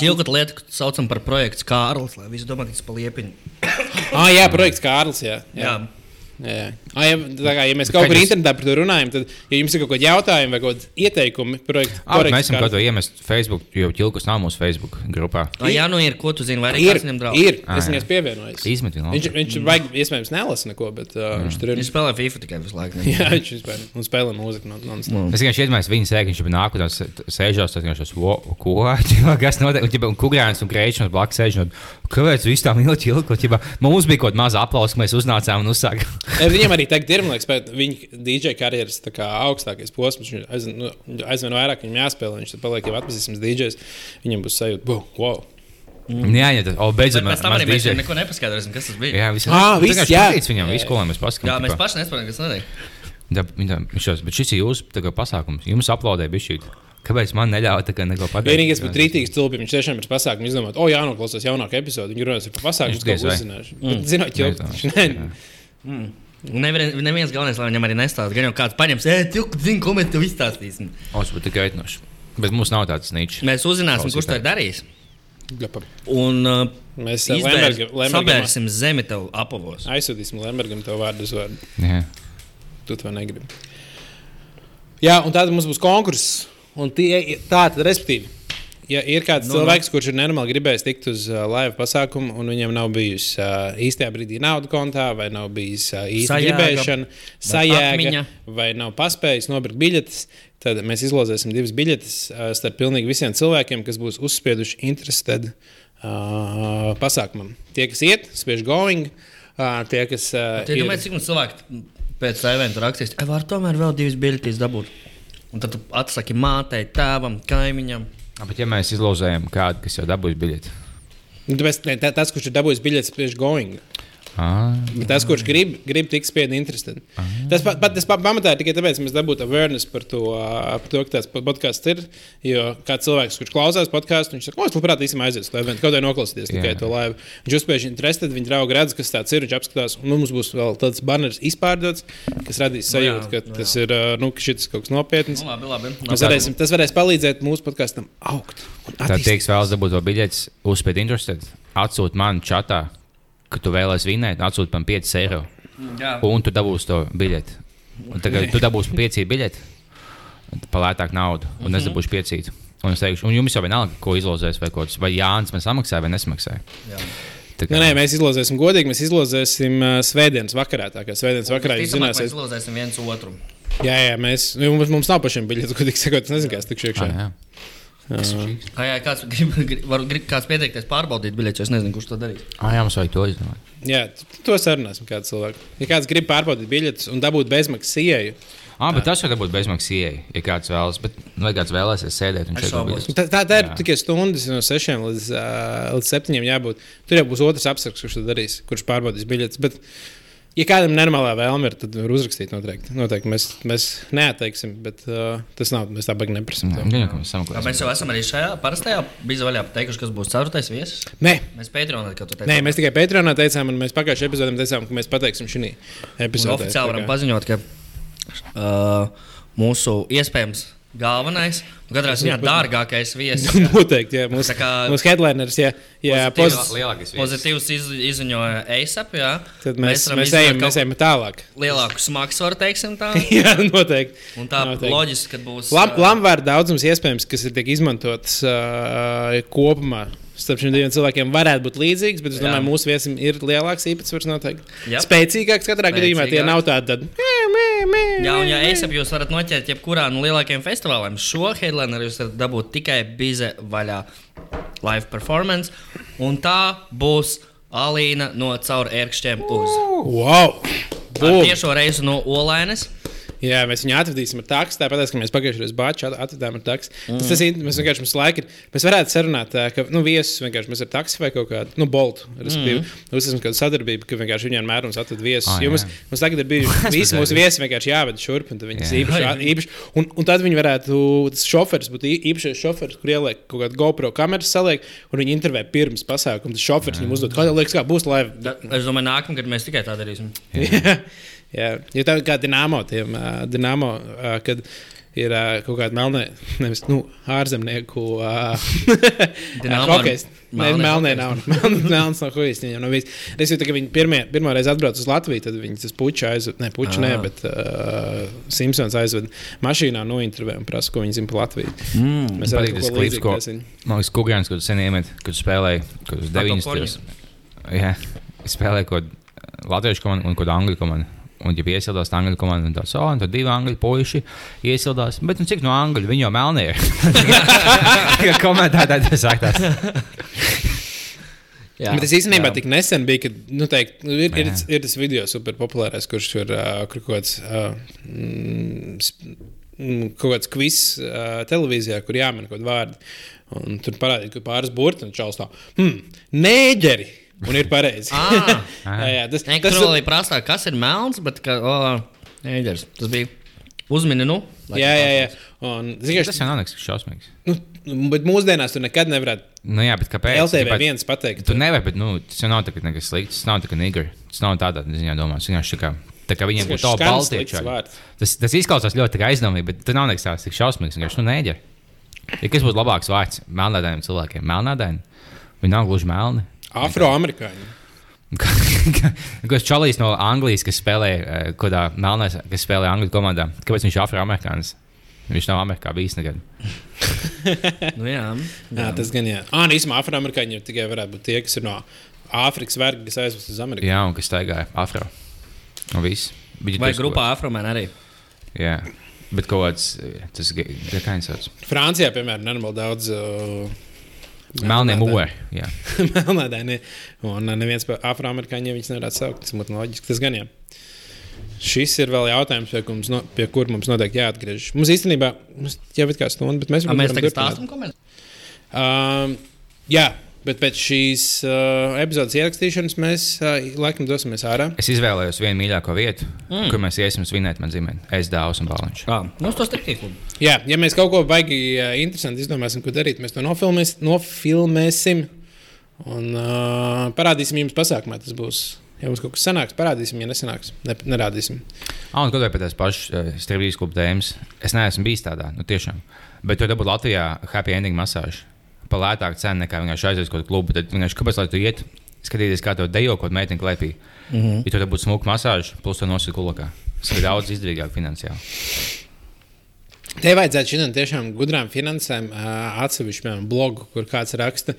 Cilka lieta, ko saucam par projektu Kārlis, lai visi domā, ka tas pa liepiņu. ah, jā, projekts Kārlis. Jā, jā. Jā. Jā, ah, ja, tā kā, ja mēs kaut kur jūs- internetā par to runājam, tad, ja jums ir kaut kādi jautājumi vai kaut kādi ieteikumi, projekta bet mēs esam ko iemest Facebook, jo ķilkus nav mūsu Facebook grupā. Ah, jā, nu ir, ko tu zini, vai arī Ir, kāds viņam draudz. ir. Ah, Es jā. viņai pievienojos. Izmeti no Viņš, viņš vajag, iespējams nelasa neko, bet uh, viņš tur ir. Viņš spēlē FIFA tikai visu laiku. Jā, viņš vispār un spēlē mūziku. No, no, no. Es vienkārši iedomājos, viņa sēž, viņš ir nākotnē, sēžos, tad viņš ir ko, kas notiek, un, un kukurēns un grēčs un blakus sēž. Un, kāpēc tā mīl ķilko? ķipa, Mums bija kaut maza aplausa, mēs uznācām un uzsākām. Viņam arī tagad ir, man liekas, pēc viņa DJ karjeras tā kā augstākais posms. Viņš aizvien, nu, aizvien vairāk viņam jāspēlē, viņš tad paliek jau atpazīstams DJs. Viņam būs sajūta, wow, wow. Jā, jā, tad, o, Bet beidzot, Pēc tam mēs arī mēs DJ. neko nepaskaidrosim, kas tas bija. Jā, viss Ā, viss, jā. Viņam viss, ko mēs Jā, paskatāmies. mēs paši nesaprotam, kas notiek. Tā- viņš šos- Bet šis ir jūsu tā pasākums. Jums aplaudē bija šī. Kāpēc man neļauj tā kā neko pateikt? Vienīgais būtu rītīgs stulbi. Viņš tiešām ir pasākums, izdomāt, o, jānoklausās jaunāka epizode. Viņi runās par pasākumu, ko uzzināšu. Bet, Zinot, jau Nezinu. Ne, Neviens, neviens galvenais, lai viņam arī nestāsta. Gan jau kāds paņems, ej, tu zini, ko mēs tev izstāstīsim. Os būtu tikai aitnoši. Bet mums nav tāds ničs. Mēs uzzināsim, kurš to darījis. Gapa. Un uh, Mēs sabērsim zemi tev apavos. aizsūtīsim Lembergam tev vārdu uz vārdu. Jā. Tu to negribi. Jā, un tad mums būs konkurss. Un tie, tā tad, respektīvi, ja ir kāds Nu, no, cilvēks, kurš ir nenormāli gribējis tikt uz uh, live pasākumu, un viņam nav bijusi uh, īstajā brīdī nauda kontā, vai nav bijis uh, īsta Sajēga, gribēšana, sajēga, atmiņa. vai nav paspējis nopirkt biļetes, tad mēs izlozēsim divas biļetes uh, starp pilnīgi visiem cilvēkiem, kas būs uzspieduši interesēti uh, pasākumam. Tie, kas iet, spiež going, uh, tie, kas. Uh, Tie domāju, cik mums cilvēki pēc tā eventa rakstīs, ka var tomēr vēl divas biļetes dabūt. Un tad tu atsaki mātei, tēvam, kaimiņam. Bet ja mēs izlozējam kādu, kas jau dabūjis biļeti, Nu, tā, tas, kurš ir dabūjis biļetes, spiež going. Ah, tas, kurš grib, grib tikt spiediet interesēt. Tas, pat, pat, tas pa- pamatā ir tikai tāpēc, ka mēs dabūjām awareness par to, par to, ka tāds podkāsts ir. Jo kāds cilvēks, kurš klausās podkāstu, viņš saka, o, es labprāt īstenībā aiziet uz to eventu, kaut kā noklausīties Jā. tikai to laivu. Viņš uzspēj interesēt, viņa draugi redz, kas tāds ir, viņš apskatās, un nu, mums būs vēl tāds banners izpārdots, kas radīs Nu sajūtu, ka nu tas ir, nu, ka kaut kas nopietns. Nu, labi, labi. Mēs varēsim, tas varēs palīdzēt mūsu podkāstam augt. un Tad tieks vēlas dabūt to biļetes, uzspēt interesēt, atsūt man čatā, ka tu vēlēsies vinēt, atsūt man 5 eiro. Jā, Un tu dabūsi to biļeti. Un tagad tu dabūsi 5 biļeti, palētāk naudu, un Mhm. es dabūšu 5. Un es teikšu, un jums jau vienalga, ko izlozēs, vai, kas- vai Jānis man samaksāja vai nesamaksāja. jā. Tā Nē, nē, mēs izlozēsim godīgi. Mēs izlozēsim uh, svētdienas vakarā. Tā kā svētdienas vakarā jūs zināsiet, Mēs lozēsim viens otru. jā, jā, mēs, nu, mums, mums nav pašiem biļetes, godīgi sakot, es nezinu, kas tik iekšā. Ah, jā. Jā, kāds grib, grib, var, grib kāds pieteikties pārbaudīt biļetes, jo es nezinu, kurš to darīs. Ah, jā, mums vajag to izdomāt. Jā, to sarunāsim kādu cilvēku. Ja kāds grib pārbaudīt biļetes un dabūt bezmaksas ieeju, Ah, bet tas jau būtu bezmaksas ieeja, ja kāds vēlas. Bet, nu, vai kāds vēlēsies sēdēt un būt? tā, tā, tā ir Jā. tikai stundas no 6 līdz, uh, līdz 7 jābūt. Tur jau būs otrs apsargs, kurš to darīs, kurš pārbaudīs biļetes. Bet, ja kādam nenormālā vēlme ir, tad var uzrakstīt noteikti. noteikti. Mēs, mēs neatteiksim, bet uh, tas nav. Mēs tā baigi neprasām. jau, ka mēs Jā, mēs jau esam arī šajā parastajā bija vaļā pateikuši, kas būs ceturtais viesis. Nē, Mēs Patreonā teicām. Nē, mēs tikai Patreonā teicām, un mēs pagājušajā epizodē teicām, ka mēs pateiksim šī Un epizodē. oficiāli varam paziņot, ka uh, mūsu iespējams galvenais, un katrā ziņā dārgākais viesis. Noteikti, jā. Mūsu, Tā kā- mūsu headliners, jā, jā Pozitīvā- poz, Lielākais viesis. Pozitīvs iz, izziņoja ASAP. Jā. tad mēs, mēs, izdarīt ejam, kaut mēs ejam tālāk. Lielāku smagsvaru, teiksim tā. jā, noteikti. Un tā Noteikti. loģiski, ka būs. Lam, Lamvārdu daudzums iespējams, kas ir tiek izmantots uh, kopumā. Starp šiem diviem cilvēkiem varētu būt līdzīgs, bet es Jā. domāju, ka mūsu viesim ir lielāks īpatsvars noteikti. Jep. Spēcīgāks katrā gadījumā. Tie nav tādi. Tad... Jā, un ja ASAP jūs varat noķert jebkurā no lielākajiem festivāliem, šo headlineru jūs varat dabūt tikai bize vaļā live performance. Un tā būs Alīna no caur ērkšķiem uz. Wow! Ar tiešo reizi no Olainas. Jā, mēs viņu atvedīsim ar taksi. Tāpat, kā mēs pagājušajā gadā bāķi atvedām ar taksi. Mm. Tas, tas ir, mēs vienkārši mums laika ir. Mēs varētu sarunāt, ka nu, viesus vienkārši mēs ar taksi vai kaut kādu, nu, boltu. Respektīvi, mm. uzsāksim kādu sadarbību, ka vienkārši viņiem mēram mums atved viesus. Ah, jo mums, mums tagad ir bijuši visi mūsu viesi vienkārši jāved šurp, un tad viņi Jā. īpaši, īpaši, un, un tad viņi varētu, tas šoferis būtu īpašais šoferis, kur ieliek kaut kādu GoPro kameru saliek, un viņi intervē pirms pasākuma. Tas šoferis viņam uzdod, kā liekas, kā būs laiva. Es domāju, nākamgad mēs tikai tā darīsim. Jā, jā. jo tā kā dīnāmo, tiem uh, dīnāmo, uh, kad ir uh, kaut kāda melnē, nevis nu, ārzemnieku. Dinamo hokejs. Nē, melnē hokejs. nav. Melnē nav no huijas. Viņam nav bijis. Es jūtu, ka viņi pirmie, pirmā reize atbrauc uz Latviju, tad viņi tas puķis aizved, ne puķis, nē, Ah. bet uh, Simpsons aizved mašīnā no intervijām un prasa, ko viņi zina par Latviju. Mm. Mēs patīk tas klips, ko-. Man liekas, Kukurāns, kad sen iemet, kad spēlēja, kad uz Ar to 90. Jā, spēlēja kaut latviešu komandu un kaut angļu komandu. Un, ja iesildās angļu komanda, tad tā oh, divi angļu puiši iesildās. Bet nu, cik no angļu viņi jau melnie ir? Kā komentētāji tas sāktās. Jā, Bet es īstenībā jā. tik nesen biju, kad nu, teikt, nu, ir, ir, Jā. ir tas video super populārais, kurš ir uh, kur kaut kāds. Uh, mm, Kaut kāds kvis uh, televīzijā, kur jāmin kaut kādi vārdi. Un tur parādīja, ka pāris burti un čels tā, hmm, nēģeri. Un ir pareizi. Ah. jā, jā, tas, tas, tur vēl bija prasā, kas ir melns, bet ka, oh, ēģers. Tas bija uzmini, nu. jā, jā, jā. Un, zini, Tas jau nav nekas šausmīgs. nu, bet mūsdienās tu nekad nevarētu Nu, jā, bet kāpēc? LTV viens pateikt. Tu nevari, bet nu, tas jau nav tā, ka nekas slikts. Tas nav tā, ka nigri. Tas nav tādā ziņā domāts. Vienkārši tā kā, tā kā viņiem būtu tā Skaņas balti. slikts vārds. Tas, tas izklausās ļoti aizdomīgi, bet tur nav nekas tāds šausmīgs. Vienkārši nu, nēģer. Ja kas būtu labāks vārds melnādainiem cilvēkiem? Melnādaini. Viņi nav gluži melni. Afroamerikāņi. Kas čalīs no Anglijas, kas spēlē eh, kaut kādā melnā, kas spēlē Angļu komandā? Kāpēc viņš ir afroamerikānis? Viņš nav Amerikā bijis nekad. Nu, jā. Jā, tas gan jā. Ah, nē, īstenībā afroamerikāņi tikai varētu būt tie, kas ir no Āfrikas verga, kas aizvest uz Ameriku. Jā, un kas staigāja afro. Un viss. Viņi Vai grupā Afromēna arī? Jā. Bet kaut kāds, eh, tas ge- kā viņš sauc? Francijā, piemēram, nenormāli daudz. Uh, Melnie mūri. Jā. Melnādaini. Un neviens par afroamerikāņiem viņus nevarētu saukt. Tas būtu loģiski. Tas gan jā. Šis ir vēl jautājums, pie, mums no, pie kur mums noteikti jāatgriežas. Mums īstenībā mums jau ir kā stunda, bet mēs tagad turpināt. stāstam komentārus. Um, jā, Bet pēc šīs uh, epizodes ierakstīšanas mēs uh, laikam dosimies ārā. Es izvēlējos vienu mīļāko vietu, mm. kur mēs iesim svinēt man zīmēni. Es dāvāju un bāliņš. Jā, mums tas ir tik. Jā, ja mēs kaut ko baigi uh, interesanti izdomāsim, ko darīt, mēs to nofilmēs, nofilmēsim un uh, parādīsim jums pasākumā. Tas būs. Ja mums kaut kas sanāks, parādīsim, ja nesanāks, ne, nerādīsim. Ah, un kaut kā pēc tās pašas uh, strīdības kluba tēmas. Es neesmu bijis tādā, nu tiešām. Bet tur dabūt Latvijā happy ending masāžu. Pa lētāku cenu nekā vienkārši aizies kaut kādu klubu. Tad vienkārši kāpēc lai tu iet, skatīties, kā to dejo kaut meiteni klēpī. Mm -hmm. Ja tur būtu smuka masāža, plus to nosaka kulakā. Tas ir daudz izdevīgāk finansiāli. Tev vajadzētu šodien tiešām gudrām finansēm atsevišķu piemēram, blogu, kur kāds raksta,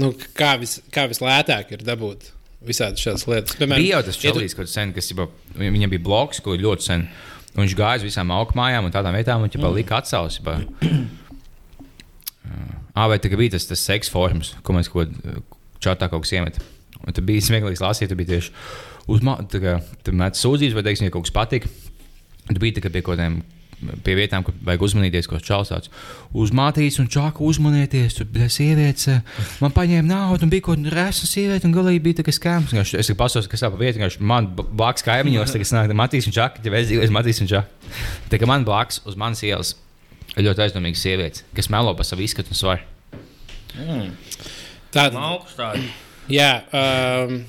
nu, kā, vis, kā vislētāk ir dabūt visādi šādas lietas. Piemēram, bija jau tas čelīs, ja tu... sen, kas jau, viņam bija bloks, ko ļoti sen. Viņš gāja uz visām augmājām un tādām vietām, un viņš mm. lika atsausi. Ah, vai tā bija tas, tas seksa forms, ko mēs kaut kādā čatā kaut kas iemet. Un tas bija smieklīgs lasīt, tu biji tieši met sūdzības, vai teiksim, ja kaut kas patika. Tu biji tikai pie kaut kādiem pie vietām, kur vajag uzmanīties, ko čausāts. Uzmātīts un čāka uzmanieties, tur bija sievietes, eh, man paņēma naudu, un bija kaut kāda rēsna sieviete, un galīgi bija tāds skēms. Es tikai pasaku, kas tā pa vietu, ka man blakus kaimiņos, tagad sanāk Matīs un Čaka, ja es dzīvoju Matīs un Čaka. Tā kā man blakus uz manas ielas ļoti aizdomīga sieviete, kas melo par savu izskatu un svaru. Mm. Tāda augstāka. Jā, um,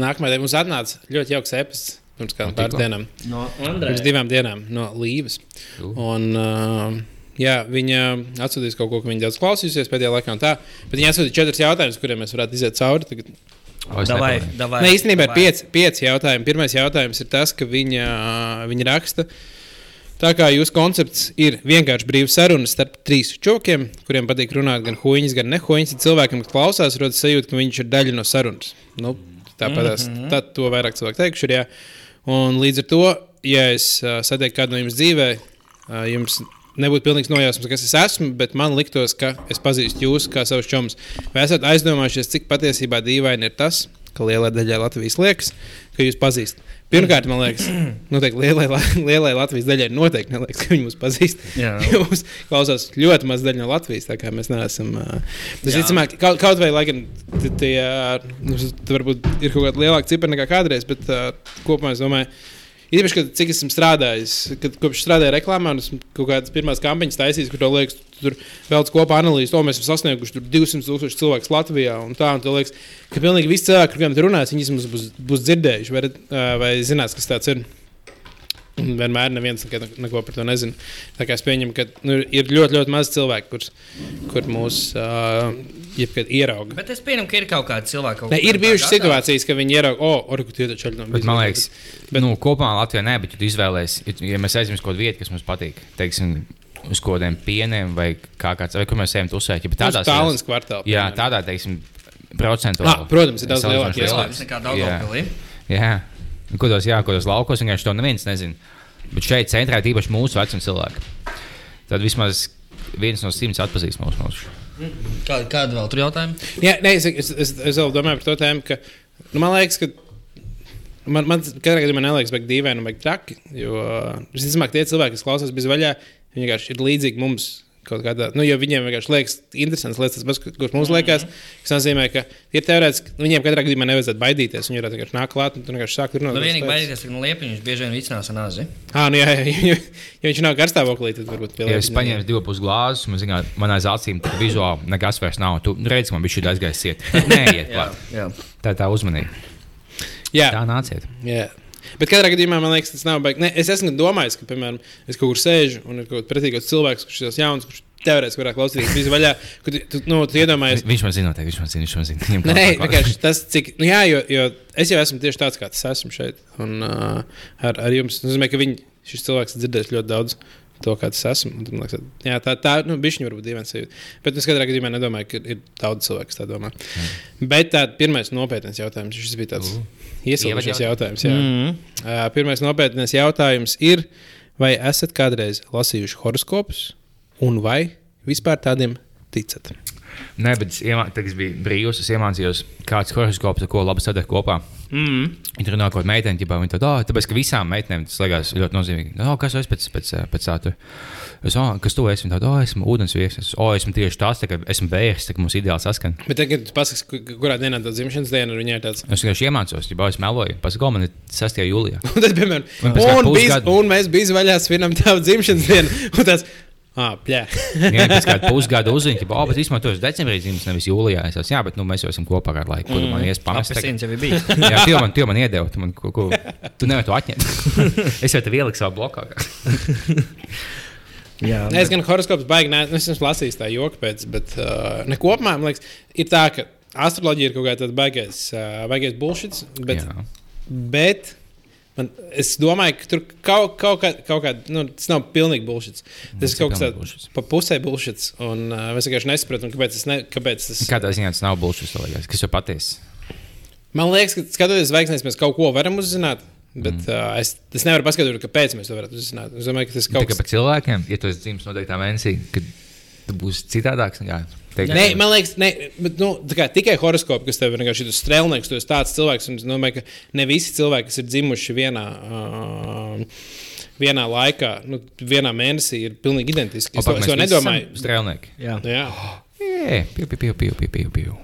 nākamajā dienā mums atnāca ļoti jauks epizodes pirms kādām pāris dienām. No pirms divām dienām no Līves. Un, uh, jā, viņa atsūtīs kaut ko, ko viņa daudz klausījusies pēdējā laikā. Tā, bet viņa atsūtīja četrus jautājumus, kuriem mēs varētu iziet cauri. Tagad. O, davai, davai, ne, īstenībā ir pieci, pieci jautājumi. Pirmais jautājums ir tas, ka viņa, viņa raksta. Tā kā jūsu koncepts ir vienkārši brīvs sarunas starp trīs čokiem, kuriem patīk runāt gan huīņas, gan nehuīņas, tad cilvēkam, kas klausās, rodas sajūta, ka viņš ir daļa no sarunas. Nu, tāpat mm -hmm. tad to vairāk cilvēku teikšu. Ir, jā. Un līdz ar to, ja es uh, satieku kādu no jums dzīvē, uh, jums nebūtu pilnīgs nojausmas, kas es esmu, bet man liktos, ka es pazīstu jūs kā savus čomus. Vai esat aizdomājušies, cik patiesībā dīvaini ir tas, ka lielai daļai Latvijas liekas, ka jūs pazīstat? Pirmkārt, man liekas, noteikti lielai, lielai Latvijas daļai noteikti neliekas, ka viņi mūs pazīst. Jūs klausās ļoti maz daļa no Latvijas, mēs neesam. Tas, ticamāk, kaut, kaut vai, lai gan tie, nu, varbūt ir kaut kāda lielāka cipara nekā kādreiz, bet kopumā es domāju, Īpaši, kad cik esmu strādājis, kad kopš strādāju reklāmā, un esmu kaut kādas pirmās kampaņas taisījis, kur liekas, tur velc kopā analīzes, to mēs esam sasnieguši 200 tūkstoši cilvēku Latvijā. Un tā, un liekas, ka pilnīgi visi cilvēki, kuriem tur runās, viņi būs, būs dzirdējuši vai, vai zinās, kas tāds ir. Un vienmēr neviens neko, neko par to nezina. Tā kā es pieņemu, ka nu, ir ļoti, ļoti maz cilvēku, kurš kur mūs uh, ierauga. Bet es pieņemu, ka ir kaut kāda cilvēka. Ne, ir bijušas situācijas, ka viņi ierauga, oh, orku tie taču no bet, man liekas, bet, nu, kopumā Latvijā nē, bet tu izvēlēsies, ja mēs uz kaut kādu vietu, kas mums patīk. Teiksim, uz kaut kādiem pieniem vai kā kāds, vai kur mēs ejam uzsēst. Ja tādā Stālins kvartālā. Jā, tādā, teiksim, procentuāli. Ah, protams, ir daudz lielāks iespējas nekā Daugavpilī. Jā. jā. Kuros, jā, kuros laukos vienkārši to neviens nezina. Bet šeit centrā ir īpaši mūsu vecuma cilvēki. Tad vismaz viens no simts atpazīst mūsu mūsu. Kāda, kāda vēl tur jautājuma? Jā, nē, es, es, es, es vēl domāju par to tēmu, ka nu, man liekas, ka Man, man katrā gadījumā neliekas, ka dīvaini vai traki. Jo visticamāk, tie cilvēki, kas klausās bez vaļā, viņi vienkārši ir līdzīgi mums kaut kādā, nu, jo viņiem vienkārši liekas, interesants lietas, tas, kas mums liekas. Tas nozīmē, ka ir teorētiski, nu, viņiem katrā gadījumā nevajadzētu baidīties. Viņi varētu vienkārši nākt klāt un vienkārši sākt runāt. Nu, vienīgi baidīties, ka no liepiņas bieži vien vicinās nāzi. Ah, nu, jā, jā, ja, ja viņš nav karstāvoklī, tad varbūt pie ja es paņēmu divus pus glāzes, man zināt, man aiz acīm tā vizuāli nekas vairs nav. Tu redzi, man bija šī aizgājis iet. Nē, iet klāt. tā tā uzmanība. Jā. Tā nāciet. Jā. Bet katrā gadījumā man liekas, tas nav baigi. Ne, es esmu domājis, ka, piemēram, es kaut kur sēžu un ir kaut kāds pretīgais cilvēks, kurš ir jauns, kurš teorētiski varētu klausīties visu vaļā. Kad, tu, nu, tu iedomājies, viņš man zina, viņš man zina, viņš man zina. Nē, vienkārši tas, cik, nu jā, jo, jo es jau esmu tieši tāds, kāds esmu šeit. Un uh, ar, ar jums, tas nozīmē, ka viņi, šis cilvēks dzirdēs ļoti daudz. To, kāds es esmu. Un, liekas, jā, tā tā nu, bija varbūt dīvaina sajūta. Bet es katrā gadījumā nedomāju, ka ir daudz cilvēku, kas tā domā. Mm. Bet tā pirmais nopietns jautājums, šis bija tāds uh. iesaistīts jautājums. Jā. Mm -hmm. uh, pirmais nopietns jautājums ir, vai esat kādreiz lasījuši horoskopus un vai vispār tādiem ticat? Nē, bet es, iemā, tad, kad es biju brīvs, es iemācījos, kāds horoskops ar ko labi sadarbot kopā. Mm. Viņa runā meitene, ģipā, viņa tāda, oh, tāpēc, ka visām meitenēm tas liekas ļoti nozīmīgi. Oh, kas es pēc, pēc, pēc tā tur? Es, oh, kas tu esi? Tāda, oh, esmu ūdensvīrs. Es, oh, esmu tieši tāds, tā, ka esmu bērns, tā kā mums ideāli saskan. Bet kad pasakās, ku- kurā dienā tā dzimšanas diena ir, viņai tāds. Es vienkārši iemācījos, ja es meloju. Pasakot, man ir 6. jūlijā. Tad, piemēram, un, pusgada- un mēs bijām vaļā svinam tavu dzimšanas dienu. Tas, ah. Jā, pēc kāda pusgada uzzina, ka, bet tu esi decembrī dzimis, nevis jūlijā. Es esmu, jā, bet nu, mēs jau esam kopā ar laiku. Kur tu man ies pamest? tagad? Apelsīns jau bijis. Jā, tu man, tu man iedevi. Tu, man, ko, ko, tu nevari to atņemt. es jau tev ieliku savā blokā. Jā, Nē, es gan horoskops baigi, ne, es esmu lasījis tā joka pēc, bet uh, ne kopumā, man liekas, ir tā, ka astroloģija ir kaut tāds baigais, uh, baigais bullshit, bet, Jā. bet man, es domāju, ka tur kaut, kaut kā, kaut kā nu, tas nav pilnīgi bullshit. Tas ir kaut ir kas tāds pa pusē bullshit, un uh, mēs vienkārši nesaprotam, kāpēc tas, ne, kāpēc tas Kādā ziņā tas nav bullshit, kas jau patiesi. Man liekas, ka skatoties zvaigznēs, mēs kaut ko varam uzzināt. Bet mm. uh, es, es nevaru paskaidrot, kāpēc mēs to varētu uzzināt. Es domāju, ka tas ir kaut kas par cilvēkiem, ja tu esi dzimis noteiktā mēnesī, kad tu būsi citādāks. Jā, teikt, Nē, man liekas, ne, bet, nu, kā tikai horoskopi, kas tev ir vienkārši tas strēlnieks, tu esi tāds cilvēks. Un es domāju, ka ne visi cilvēki, kas ir dzimuši vienā, uh, vienā laikā, nu, vienā mēnesī, ir pilnīgi identiski. Es to, es to nedomāju. Strēlnieki. jā. Jā. Piu, piu, piu, piu, piu, piu, piu.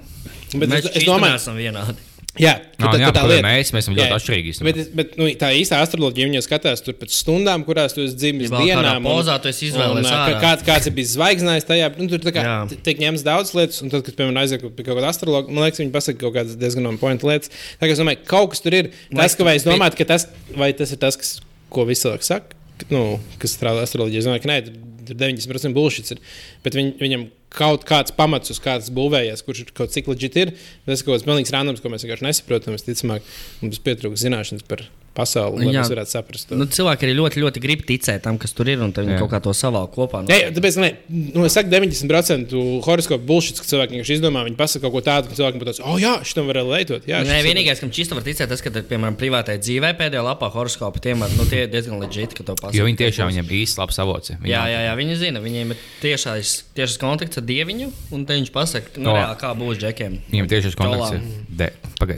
Bet Mēs es, es domāju, esam vienādi. Jā, Nā, tā, jā, tā lieta. mēs, mēs esam ļoti Jā, atšķirīgi. īstenībā. Bet, bet nu, tā īstā astroloģija, viņa skatās tur pēc stundām, kurās tu esi dzimis, Ja dienām. pozā tu esi izvēlējies. Kāds, kāds ir bijis zvaigznājs tajā, nu, tur tā kā tiek ņemts daudz lietas, un tad, kad, piemēram, aiziet pie kaut kāda astrologa, man liekas, viņi pasaka kaut kādas diezgan on point lietas. Tā kā es domāju, kaut kas tur ir. Tas, ka vai es domāju, ka tas, vai tas ir tas, kas, ko visi cilvēki saka, ka, nu, kas strādā astroloģijā. Es domāju, ka nē, tur, tur 90% bullshit ir. Bet viņ, viņam kaut kāds pamats, uz kādas būvējies, kurš ir kaut cik leģit ir. Tas ir kaut kāds pilnīgs randoms, ko mēs vienkārši nesaprotam. Visticamāk, mums pietrūkst zināšanas par pasauli, lai Jā. mēs varētu saprast. to. Nu, cilvēki arī ļoti, ļoti grib ticēt tam, kas tur ir, un viņi Jā. kaut kā to savāl kopā. Nu, Nē, tāpēc, ne, nu, es saku, 90% horoskopu bullshit, ka cilvēki vienkārši izdomā, viņi pasaka kaut ko tādu, ka cilvēkiem būtu tāds, oh, jā, šitam var lietot. Jā, Nē, vienīgais, kam čista var ticēt, tas, ka, piemēram, privātai dzīvē pēdējā lapā horoskopi tiem var, nu, tie ir diezgan leģitīvi, ka to pasaka. Jo viņi tiešām viņam īsti labs avots. ir. Jā, Viņam- jā, jā, viņi zina, viņiem ir tiešais, tiešais kontakts ar dieviņu, un te viņš pasaka, nu, O. reāli, kā būs džekiem. Viņam tieši tas kontakts ir. De,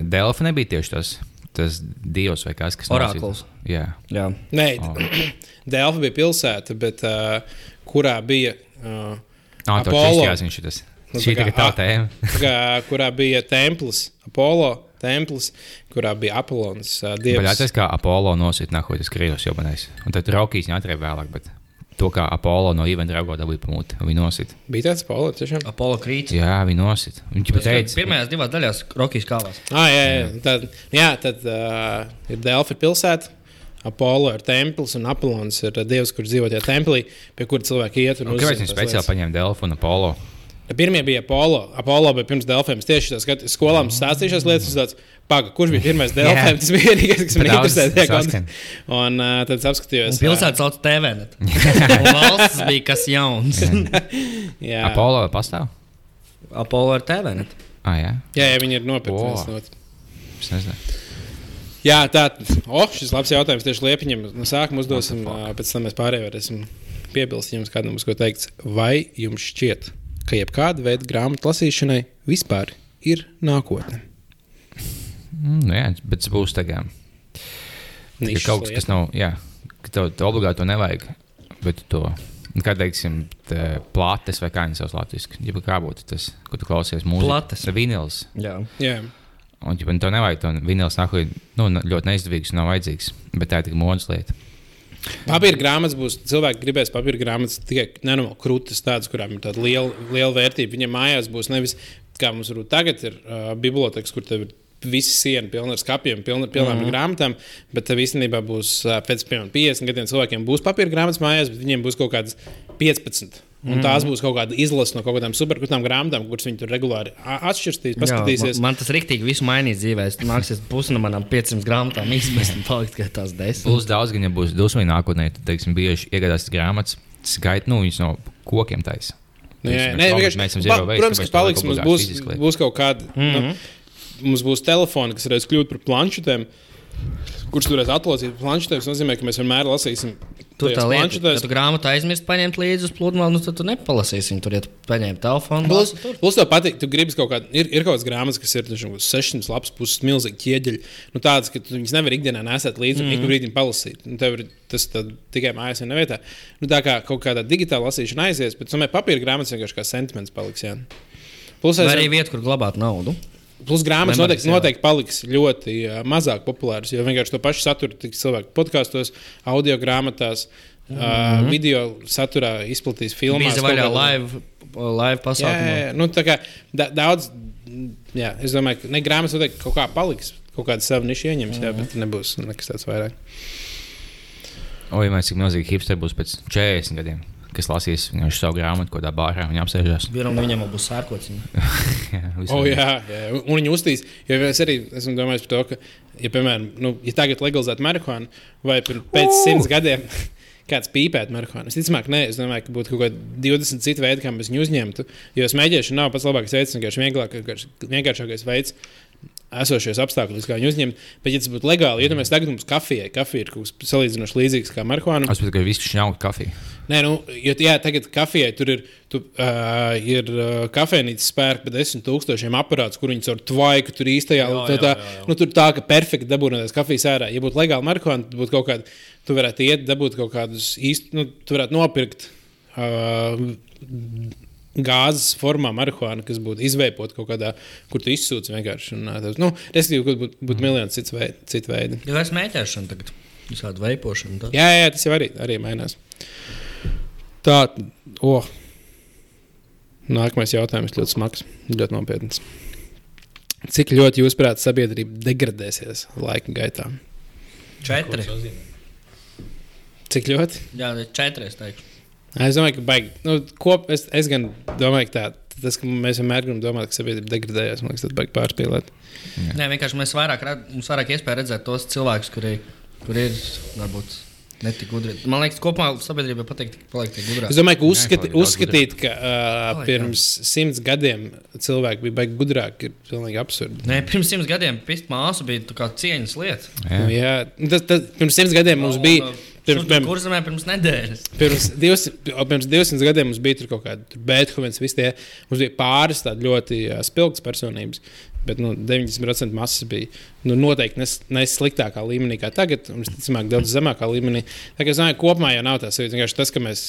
Delfa nebija tieši tas, tas dievs vai kas, Orakls. nosita- Jā. Jā. Nē, Oh. Delfa bija pilsēta, bet uh, kurā bija. Uh, to Apollo. čistījās viņš ir tas. Nu, Šī ir tā tēma. kā, kurā bija templis, Apollo templis, kurā bija Apollons. Uh, Bet dievs. atceries, kā Apollo nosita nahojas krīvas jau manais. Un tad Rokijs neatrēja vēlāk, bet to, kā Apollo no Ivana Draugo dabūja pamūti, viņi nosita. Bija tāds Apollo, tiešām. Apollo krīts. Jā, viņi nosita. Viņš pat teica, Pirmajās divās daļās Rokijas kāvās. Ah, jā, jā. Tad, jā, tad uh, ir Delfa pilsēta. Apollo ir templis un Apollons ir dievs, kurš dzīvo tajā templī, pie kura cilvēki iet un kāpēc viņi speciāli paņēma Delfu un Apollo. Pirmie bija Apollo. Apollo bija pirms Delfiem. Es tieši tās skolām stāstīju šīs lietas. Tāds, Paga, kurš bija pirmais Delfiem? Tas bija vienīgais, kas man interesēja. Un uh, tad es apskatījos. Pilsēta sauc TV. Valsts bija kas jauns. Jā, Apollo pastāv? Apollo ir TV. Ah, jā, jā, jā, viņi ir nopirkuši. es nezinu. Jā, tā oh, šis labs jautājums tieši Liepiņam. No sākuma uzdosim, pēc tam mēs pārējie varēsim piebilst, ja jums kādam būs ko teikt. Vai jums šķiet, ka jebkāda veida grāmatu lasīšanai vispār ir nākotne? Mm, nu jā, bet tas būs tagad. Ir Nišas kaut kas, kas nav, jā, ka tev, tev obligāti to nevajag. Bet tu to, nu, kā teiksim, te plātes vai kā viņas sauc latviešu, ja kā būtu tas, ko tu klausies mūziku. Plates. Vinils. Jā. Jā. Un, ja tev nevajag to vinils, nāk, nu, ļoti neizdevīgs un nav vajadzīgs. Bet tā ir tik modes lieta. Papīra grāmatas būs. Cilvēki gribēs papīra grāmatas tikai nenormāli krūtis, tādas, kurām ir tāda liela, liela vērtība. Viņam mājās būs nevis kā mums varbūt tagad ir uh, biblioteks, kur tev ir visi siena pilna ar skapiem, pilna, pilna mm -hmm. grāmatām, bet tev īstenībā būs pēc piemēram, 50 gadiem cilvēkiem būs papīra grāmatas mājās, bet viņiem būs kaut kādas 15. Un tās būs kaut kāda izlase no kaut kādām superkrūtām grāmatām, kuras viņi tur regulāri atšķirstīs, Jā, paskatīsies. man, man tas rīktīgi visu mainīs dzīvē. Es Nāksies pusi no manām 500 grāmatām izmest un palikt tikai tās 10. Plus daudz, gan ja būs dusmīgi nākotnē, tad, teiksim, bieži iegādās grāmatas, skaita, nu, viņas no kokiem taisa. Nē, Teiksim, nē, "Oh, vienkārši, mēs esam zero waste, protams, ka paliks. Mums būs, fiziski liet." būs kaut kāda. Mm -hmm. nu, mums būs telefoni, kas reiz kļūt par planšetēm, kurš turēs atlocīt planšetē. Tas nozīmē, ka mēs vienmēr lasīsim. Tur tā lieta, planšetēs. ka tu grāmatu aizmirsti paņemt līdzi uz pludmali, nu tad tu nepalasīsi viņu. Tur ja tu paņēmi telefonu. Plus, plus tev patīk, tu gribi kaut kādu, ir, ir kaut kādas grāmatas, kas ir taču 600 lapas puses, milzīgi ķieģeļi. Nu, tādas, ka tu viņas nevar ikdienā nesēt līdzi un mm -hmm. ik brīdi palasīt. Nu, tev ir tas tad, tikai mājās vienā vietā. Nu, tā kā kaut kādā digitālā lasīšana aizies, bet tomēr papīra grāmatas vienkārši kā sentiments paliks. Jā. Plus, arī vieta, kur glabāt naudu. Plus grāmatas noteikti, jā. noteikti paliks ļoti uh, mazāk populāras, jo vienkārši to pašu saturu tiks cilvēki podkāstos, audio grāmatās. Mm -hmm. uh, video saturā izplatīs filmas. Bija vaļā live, live Jā, pasākumā. jā, jā. Nu, tā kā da, daudz, jā, es domāju, ka ne grāmatas noteikti kaut kā paliks, kaut kāda sava niša ieņems, jā, bet nebūs nekas tāds vairāk. O, ja mēs cik milzīgi hipsteri būs pēc 40 gadiem, kas lasīs savu grāmatu, ko tā bārā viņa apsēžās. Vienam viņam vēl būs sērkots. Jā, O, jā, jā, un viņi uztīs, jo es arī esmu domājis par to, ka, ja, piemēram, nu, ja tagad legalizētu marihuānu, vai pēc simts gadiem kāds pīpētu marihuānu, es ticamāk, nē, es domāju, ka būtu kaut kādi 20 citi veidi, kā mēs viņu uzņemtu. Jo smēķēšana nav pats labākais veids, vienkārši vienkārši vienkāršākais veids. Esošos apstākļus, kā viņu uzņemt. Bet, ja tas būtu legāli, ja mēs tagad mums kafijai, kafija ir kaut kas salīdzinoši līdzīgs kā marihuāna. Es tikai visu šņauku kafiju. Nē, nu, jo, jā, tagad kafijai tur ir, tu, uh, ir uh, kafejnīcas spērka, bet desmit tūkstošiem aparāts, kur viņi caur tvaiku tur īstajā. Jā, tā, jā, tā, jā, jā. Nu, tur tā, ka perfekti dabūnēties kafijas ārā. Ja būtu legāli marihuāna, tad būtu kaut kāda, tu varētu iet, dabūt kaut kādus īstus, nu, tu varētu nopirkt. Uh, Gāzes formā marihuāna, kas būtu izveipota kaut kādā, kur tu izsūci vienkārši. Un, ā, tas, nu, respektīvi, būtu būt miljoni cits veidi, citu veidu. Ja es mēģināšu tagad visādi veipošanu, tad Jā, jā, tas jau arī, arī mainās. Tā, oh. Nākamais jautājums ļoti smags, ļoti nopietns. Cik ļoti jūs prāt sabiedrība degradēsies laika gaitā? četri. Cik ļoti? Jā, četri es teiktu. Es domāju, ka baigi. Nu, kop, es, es gan domāju, ka tā, tas, ka mēs vienmēr gribam domāt, ka sabiedrība degradējas, man liekas, tas baigi pārspīlēt. Nē, vienkārši mēs vairāk, mums vairāk iespēja redzēt tos cilvēkus, kuri, kuri ir varbūt netik gudri. Man liekas, kopumā sabiedrībai patīk palikt tik gudrāk. Es domāju, ka uzskati, paliek daudz uzskatīt, ka uh, Paliek, pirms simts gadiem cilvēki bija baigi gudrāki, ir pilnīgi absurdi. Nē, pirms simts gadiem pist māsu bija tā kā cieņas lieta. Jā. Nu, jā, tas, tas, pirms simts gadiem mums bija. Pirms, pirms, Kur zemē pirms nedēļas? pirms, 200, o, pirms 200 gadiem mums bija kaut kāda Beethovens, visi tie. Mums bija pāris tādi ļoti uh, spilgtas personības. Bet nu, 90% masas bija nu, noteikti nes, nesliktākā līmenī kā tagad, un visticamāk, daudz zemākā līmenī. Tā kā es domāju, kopumā jau nav tas vienkārši tas, ka mēs.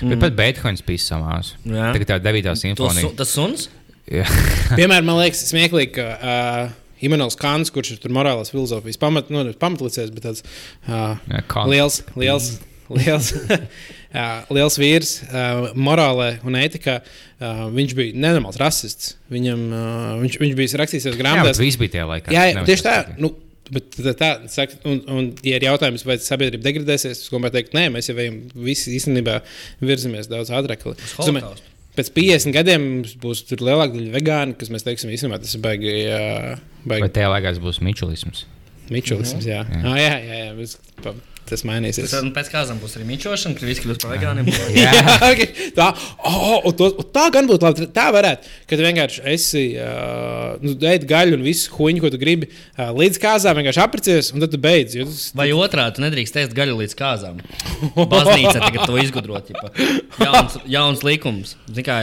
Bet pat Beethovens pisa samās. Jā. Tagad tā 9. To simfonija. su, tas suns? Jā. Piemēram, man liekas, smieklīgi, ka uh, Imants Kants, kurš ir tur morālās filozofijas pamat, nu, pamatlicējs, bet tāds uh, Jā, liels, liels, liels, uh, liels vīrs, uh, morālē un ētikā. Uh, viņš bija nenormāls rasists. Viņam, uh, viņš, viņš bija rakstījis Jā, grāmatās. viss bija tajā laikā. Jā, jā tieši tā. teikt. Nu, Bet tā, tā saka, un, un, ja ir jautājums, vai sabiedrība degradēsies, tad es teiktu, nē, mēs jau visi īstenībā virzamies daudz ātrāk. Domāju, Holokaustu. Pēc 50 gadiem būs tur lielāka daļa vegāni, kas mēs teiksim, īstenībā tas ir baigi, jā, Vai baigi tajā laikā būs mičulisms? mičulisms. Jā, Jā. jā, jā, jā, jā pa- tas mainīsies. Tad pēc kāzām būs arī mičošana, kad visi kļūs par vegāniem. Jā, okay. tā, oh, un to, un tā gan būtu labi. Tā varētu, kad vienkārši esi, uh, nu, ēd gaļu un visu huņu, ko tu gribi, uh, līdz kāzām vienkārši aprecies, un tad tu beidz. jo Tas, Vai otrādi, tu nedrīkst ēst gaļu līdz kāzām. Baznīca tagad to izgudrot. Jauns, jauns likums. Zini kā,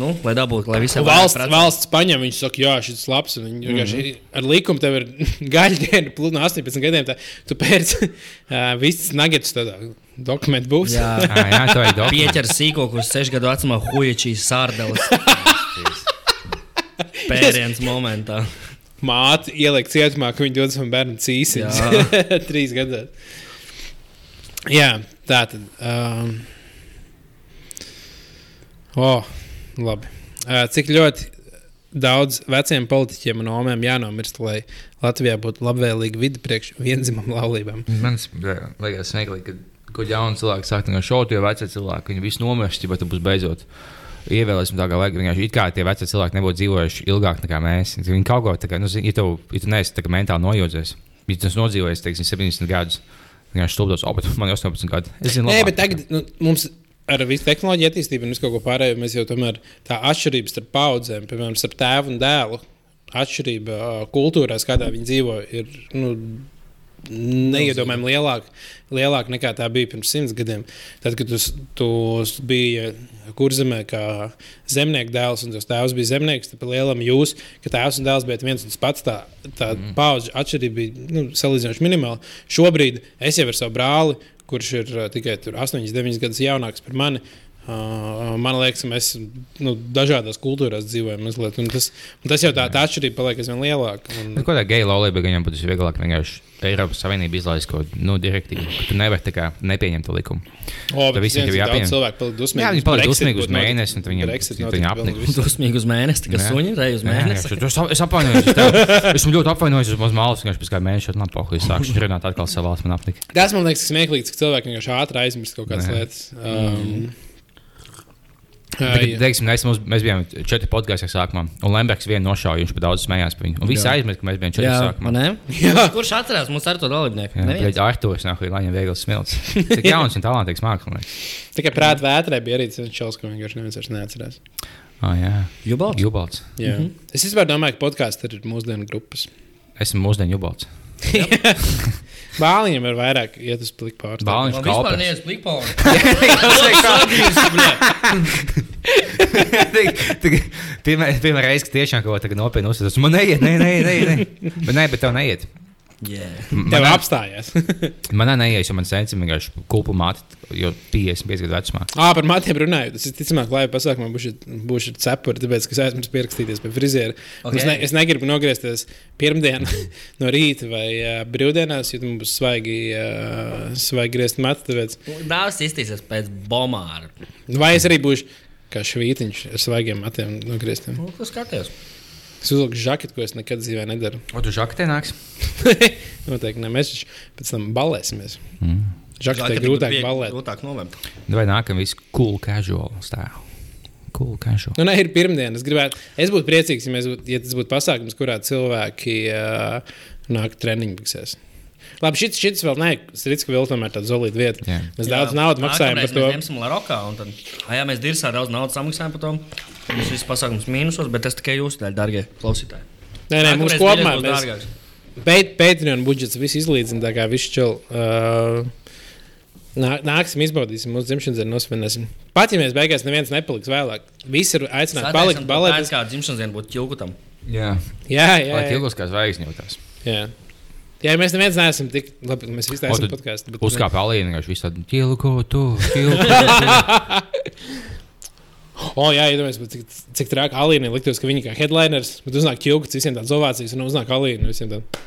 nu, lai dabūtu, lai visiem Valsts, valsts paņem, viņš saka, jā, šis ir labs. un Viņi mm -hmm. ar likumu tev ir gaļa diena, plus no 18 gadiem. Tā, tu pēc uh, visas nuggets tādā dokumentu būs. Jā, Jā, jā tā ir dokumentācija. pieķer sīkoku uz 6 gadu vecumā huīčīs sārdeles. Pēriens momentā. Māte ieliek cietumā, ka viņi dod savam bērnam cīsiņus. Trīs gados. Jā, tā tad. Um, oh, labi. Cik ļoti daudz veciem politiķiem un omēm jānomirst, lai Latvijā būtu labvēlīga vide priekš vienzimam laulībām? Man liekas, smieklīgi, ka kaut jauni cilvēki sāk no šaubu, jo veci cilvēki viņi visi nomirst, bet tas būs beidzot. Ievēlēsim tā, kā vajag. Vienkārši it kā tie veci cilvēki nebūtu dzīvojuši ilgāk nekā mēs. Viņi kaut ko tādu, nu, zini, ja, tev, ja tu neesi tā kā mentāli nojodzies, ja tu esi nodzīvojis, teiksim, 70 gadus, vienkārši stulbos, oh, bet man ir 18 gadi. Es zinu, Nē, labāk. bet tagad nu, mums ar visu tehnoloģiju attīstību un visu kaut ko pārējo mēs jau tomēr tā atšķirība starp paudzēm, piemēram, starp tēvu un dēlu, atšķirība kultūrās, kādā viņi dzīvo, ir nu, neiedomājami lielāka, lielāka nekā tā bija pirms simts gadiem. Tad, kad tu, tu biji kurzemē kā zemnieka dēls, un tas tēvs bija zemnieks, tad lielam jūs, ka tēvs un dēls bija viens un tas pats, tā, tā mm. paudžu atšķirība bija nu, salīdzinoši minimāla. Šobrīd es jau ar savu brāli, kurš ir tikai tur 8, 9 gadus jaunāks par mani. Uh, man liekas, ka mēs nu, dažādās kultūrās dzīvojam. Mazliet, un tas, un tas jau tā, tā atšķirība paliek aizvien lielāka. Un, Nu, ko tā geja laulība gan būtu vieglāk vienkārši Eiropas Savienība izlaist kaut kādu nu, direktīvu, ka tu nevari kā nepieņemt to likumu. o, bet visiem ir jāpieņem. daudz cilvēku palika dusmīgi. Jā, viņi Brexit dusmīgi uz mēnesi, un viņi vēl apnika. Dusmīgi uz mēnesi, kas Jā. suņi reiz uz mēnesi. es, es apvainojos. Es, esmu ļoti apvainojos uz malu, vienkārši pēc kāda mēneša man pohuļ sākšu runāt atkal savā valsts man apnika. Tas man liekas smieklīgi, cik cilvēki vienkārši ātri aizmirst kaut kādas lietas. Tagad, teiksim, mēs, mums, mēs bijām četri podkāstā sākumā, un Lembergs vienu nošāva, viņš pat daudz smējās par viņu. Un visi Jā. aizmirst, ka mēs bijām četri sākumā. Kurš atcerās mums ar to dalībnieku? Jā, Neviens. bet Arthurs nāk, lai viņam viegls smilts. Tik jauns un talantīgs mākslinieks. Tikai prātā vētrē bija arī tas čels, ko vienkārši neviens vairs neatcerās. Ah, jā, Jubalds? Jubalds. Jā. Mm -hmm. Es domāju, ka podkāsts ir mūsdienu grupas. Esmu mūsdienu Jubalds. Bāliņam ir vairāk iet uz pliku pāri. Bāliņš Man vispār neies plikpāli. Pirmā, pirmā reize, kad tiešām kaut kā nopietni uzsver, man neiet, nē, nē, nē, nē. Bet, nē, bet tev neiet. Yeah. Tev apstājās. manā neies, jo man sensim vienkārši kulpu māte, jo 55 gadu vecumā. Ā, par matiem runājot. Es ticamāk, lai pasākumā būšu, būšu cepuri, tāpēc, ka es aizmirsu pierakstīties pie friziera. Okay. Es, ne, es negribu nogriezties pirmdien no rīta vai uh, brīvdienās, jo man būs svaigi, uh, svaigi griezt matu. Tāpēc. Dāvis iztīsies pēc bomāra. Vai es arī būšu kā švītiņš ar svaigiem matiem nogrieztiem? Nu, ko skaties? Es uzvilku žaketu, ko es nekad dzīvē nedaru. O, tu žakatē nāks? Noteikti ne. Mēs taču pēc tam balēsimies. Mm. Žaketē grūtāk balēt. Grūtāk nolemt. Vai nākam viss cool casual stāv? Cool casual. Nu, nē, ir pirmdiena. Es, gribētu, es būtu priecīgs, ja, mēs būtu, ja tas būtu pasākums, kurā cilvēki uh, nāk treniņu biksēs. Labi, šis, šis vēl nē, Strīdska vēl tomēr tāda solīta vieta. Jā. Mēs daudz naudas maksājam par to. Mēs ņemsim Larokā, un tad, ah, jā, mēs dirzā daudz naudas samaksājam par to. Mums viss pasākums mīnusos, bet tas tikai jūsu dēļ, darbie klausītāji. Nē, nē, mums kopumā dārgāks. Pēt- Patreon budžets viss izlīdzina, tā kā viss čel. Uh, nā- Nāksim, izbaudīsim mūsu dzimšanas dienu, nosvinēsim. Pat ja mēs beigās neviens nepaliks vēlāk, visi ir aicināti palikt balēt. Kā dzimšanas diena būtu ķilkutam. Jā, Jā, jā, lai jā. ilgos kā zvaigznes jūtas. jā. Jā, mēs neviens neesam tik labi. Mēs visi esam podkāstā. Uzkāpa alīna, vienkārši visu tādu ķilko, tu. O, jā, iedomājieties, bet cik, cik traki Alīna liktos, ka viņi kā headliners, bet uznāk ķilkuts, visiem tādas ovācijas, un uznāk Alīna. visiem tād-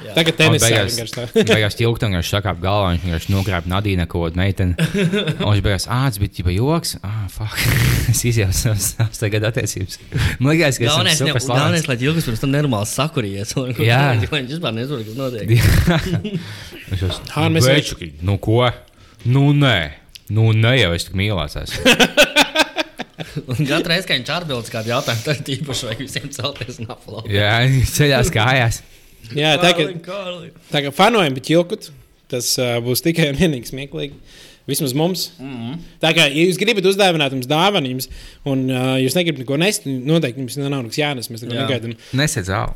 Jā. Tagad Un tenisā beigās-. Beigās ķilko, vienkārši sakāp galvā, viņš vienkārši nogrāb Nadīna kaut kādu meiteni. Un viņš beigās, ah, bija tikai joks. Ah, fuck. es izjaucu savas savas tagad attiecības. Man liekas, ka Galvenais, tas ir super galvenais, slavens. lai ķilkus pirms tam nenormāli sakurījies. un- Jā. Viņš vispār nezinātu, kas notiek. Viņš jau Ā, mēs Bečuki, nu ko? Nu nē, nu nē, jau es tik mīlēs. esmu. Un katru reizi, kad viņš atbild uz kādu jautājumu, tad īpaši vajag visiem celties un aplaudēt. Jā, viņš ceļās kājās. Jā, tā kā, tā kā fanojam, bet ķilkut, tas uh, būs tikai un vienīgi smieklīgi. Vismaz mums. Mm -hmm. Tā kā, ja jūs gribat uzdāvināt mums dāvanu, jums, un uh, jūs negribat neko nest, noteikti jums nav nekas jānes. Mēs kā Jā. negaidām. Nesiet zāli.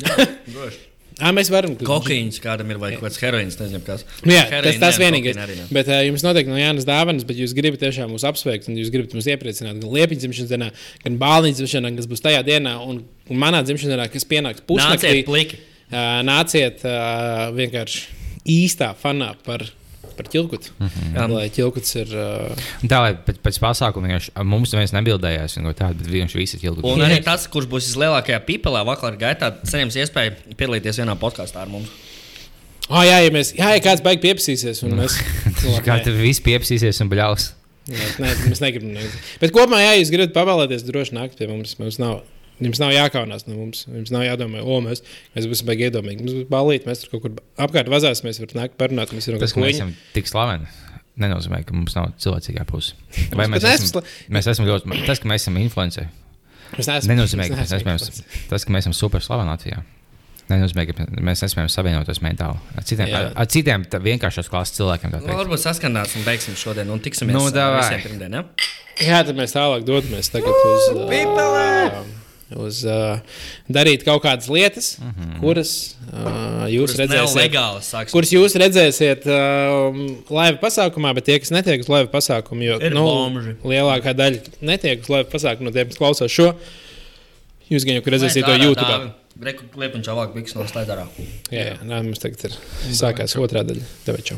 Ā, mēs varam. Kokaīns kādam ir vai kaut kāds heroīns, nezinu kas. Nu, jā, Heroīna tas tas vienīgais. arī nē. Bet uh, jums noteikti nav jānes dāvanas, bet jūs gribat tiešām mūs apsveikt un jūs gribat mūs iepriecināt gan liepiņas dzimšanas dienā, gan dienā, kas būs tajā dienā, un, un manā dzimšanas dienā, kas pienāks pusnaktī. Nāciet pliki. Uh, nāciet uh, vienkārši īstā fanā par, par ķilkutu. Mm. -hmm. Lai ķilkuts ir. Uh, Tā lai pēc, pēc pasākuma mums neviens nebildējās, un tādu, bet vienkārši visi ķildu. Un arī tas, kurš būs vislielākajā pipelē vakar gaitā, saņems iespēju piedalīties vienā podkāstā ar mums. oh, jā, ja, mēs, jā, ja kāds beigas piepsīsies, un mēs. Kā tev viss piepsīsies un bļaus? Nē, nē, mēs negribam. Ne. Bet kopumā, ja jūs gribat pavēlēties, droši nākt pie mums. mums nav, jums nav jākaunās no mums. Jums nav jādomā, o, mēs, mēs būsim baigi iedomīgi. Mums būs balīti, mēs tur kaut kur apkārt vazāsimies, varam nākt parunāt. Mēs varam Tas, ka mēs esam tik slaveni, nenozīmē, ka mums nav cilvēcīgā puse. Vai mēs esam, mēs esam ļoti, tas, ka mēs esam influenceri, nenozīmē, ka mēs esam, tas, ka mēs esam super slaveni Latvijā. Nenozīmē, ka mēs nespējam savienoties mentāli ar citiem, ar, ar citiem tā vienkāršos klases cilvēkiem. tā Nu, varbūt saskanās un beigsim šodien, un tiksimies Nu, pirmdien. Ja? Jā, tad mēs tālāk dodamies tagad uz. Uh, Pipelē! Uz uh, darīt kaut kādas lietas, uh -huh. kuras uh, jūs Tas redzēsiet. nelegāli sāks. Kuras jūs redzēsiet uh, laiva pasākumā, bet tie, kas netiek uz laiva pasākumu, jo Ir nu, bomži. lielākā daļa netiek uz laiva pasākumu, no tiem, kas klausās šo, jūs gan jau redzēsiet to YouTube. Reku klipiņš avāk biks no slēdārā. Jā, jā, nā, mums tagad ir sākās otrā daļa. Tev čau!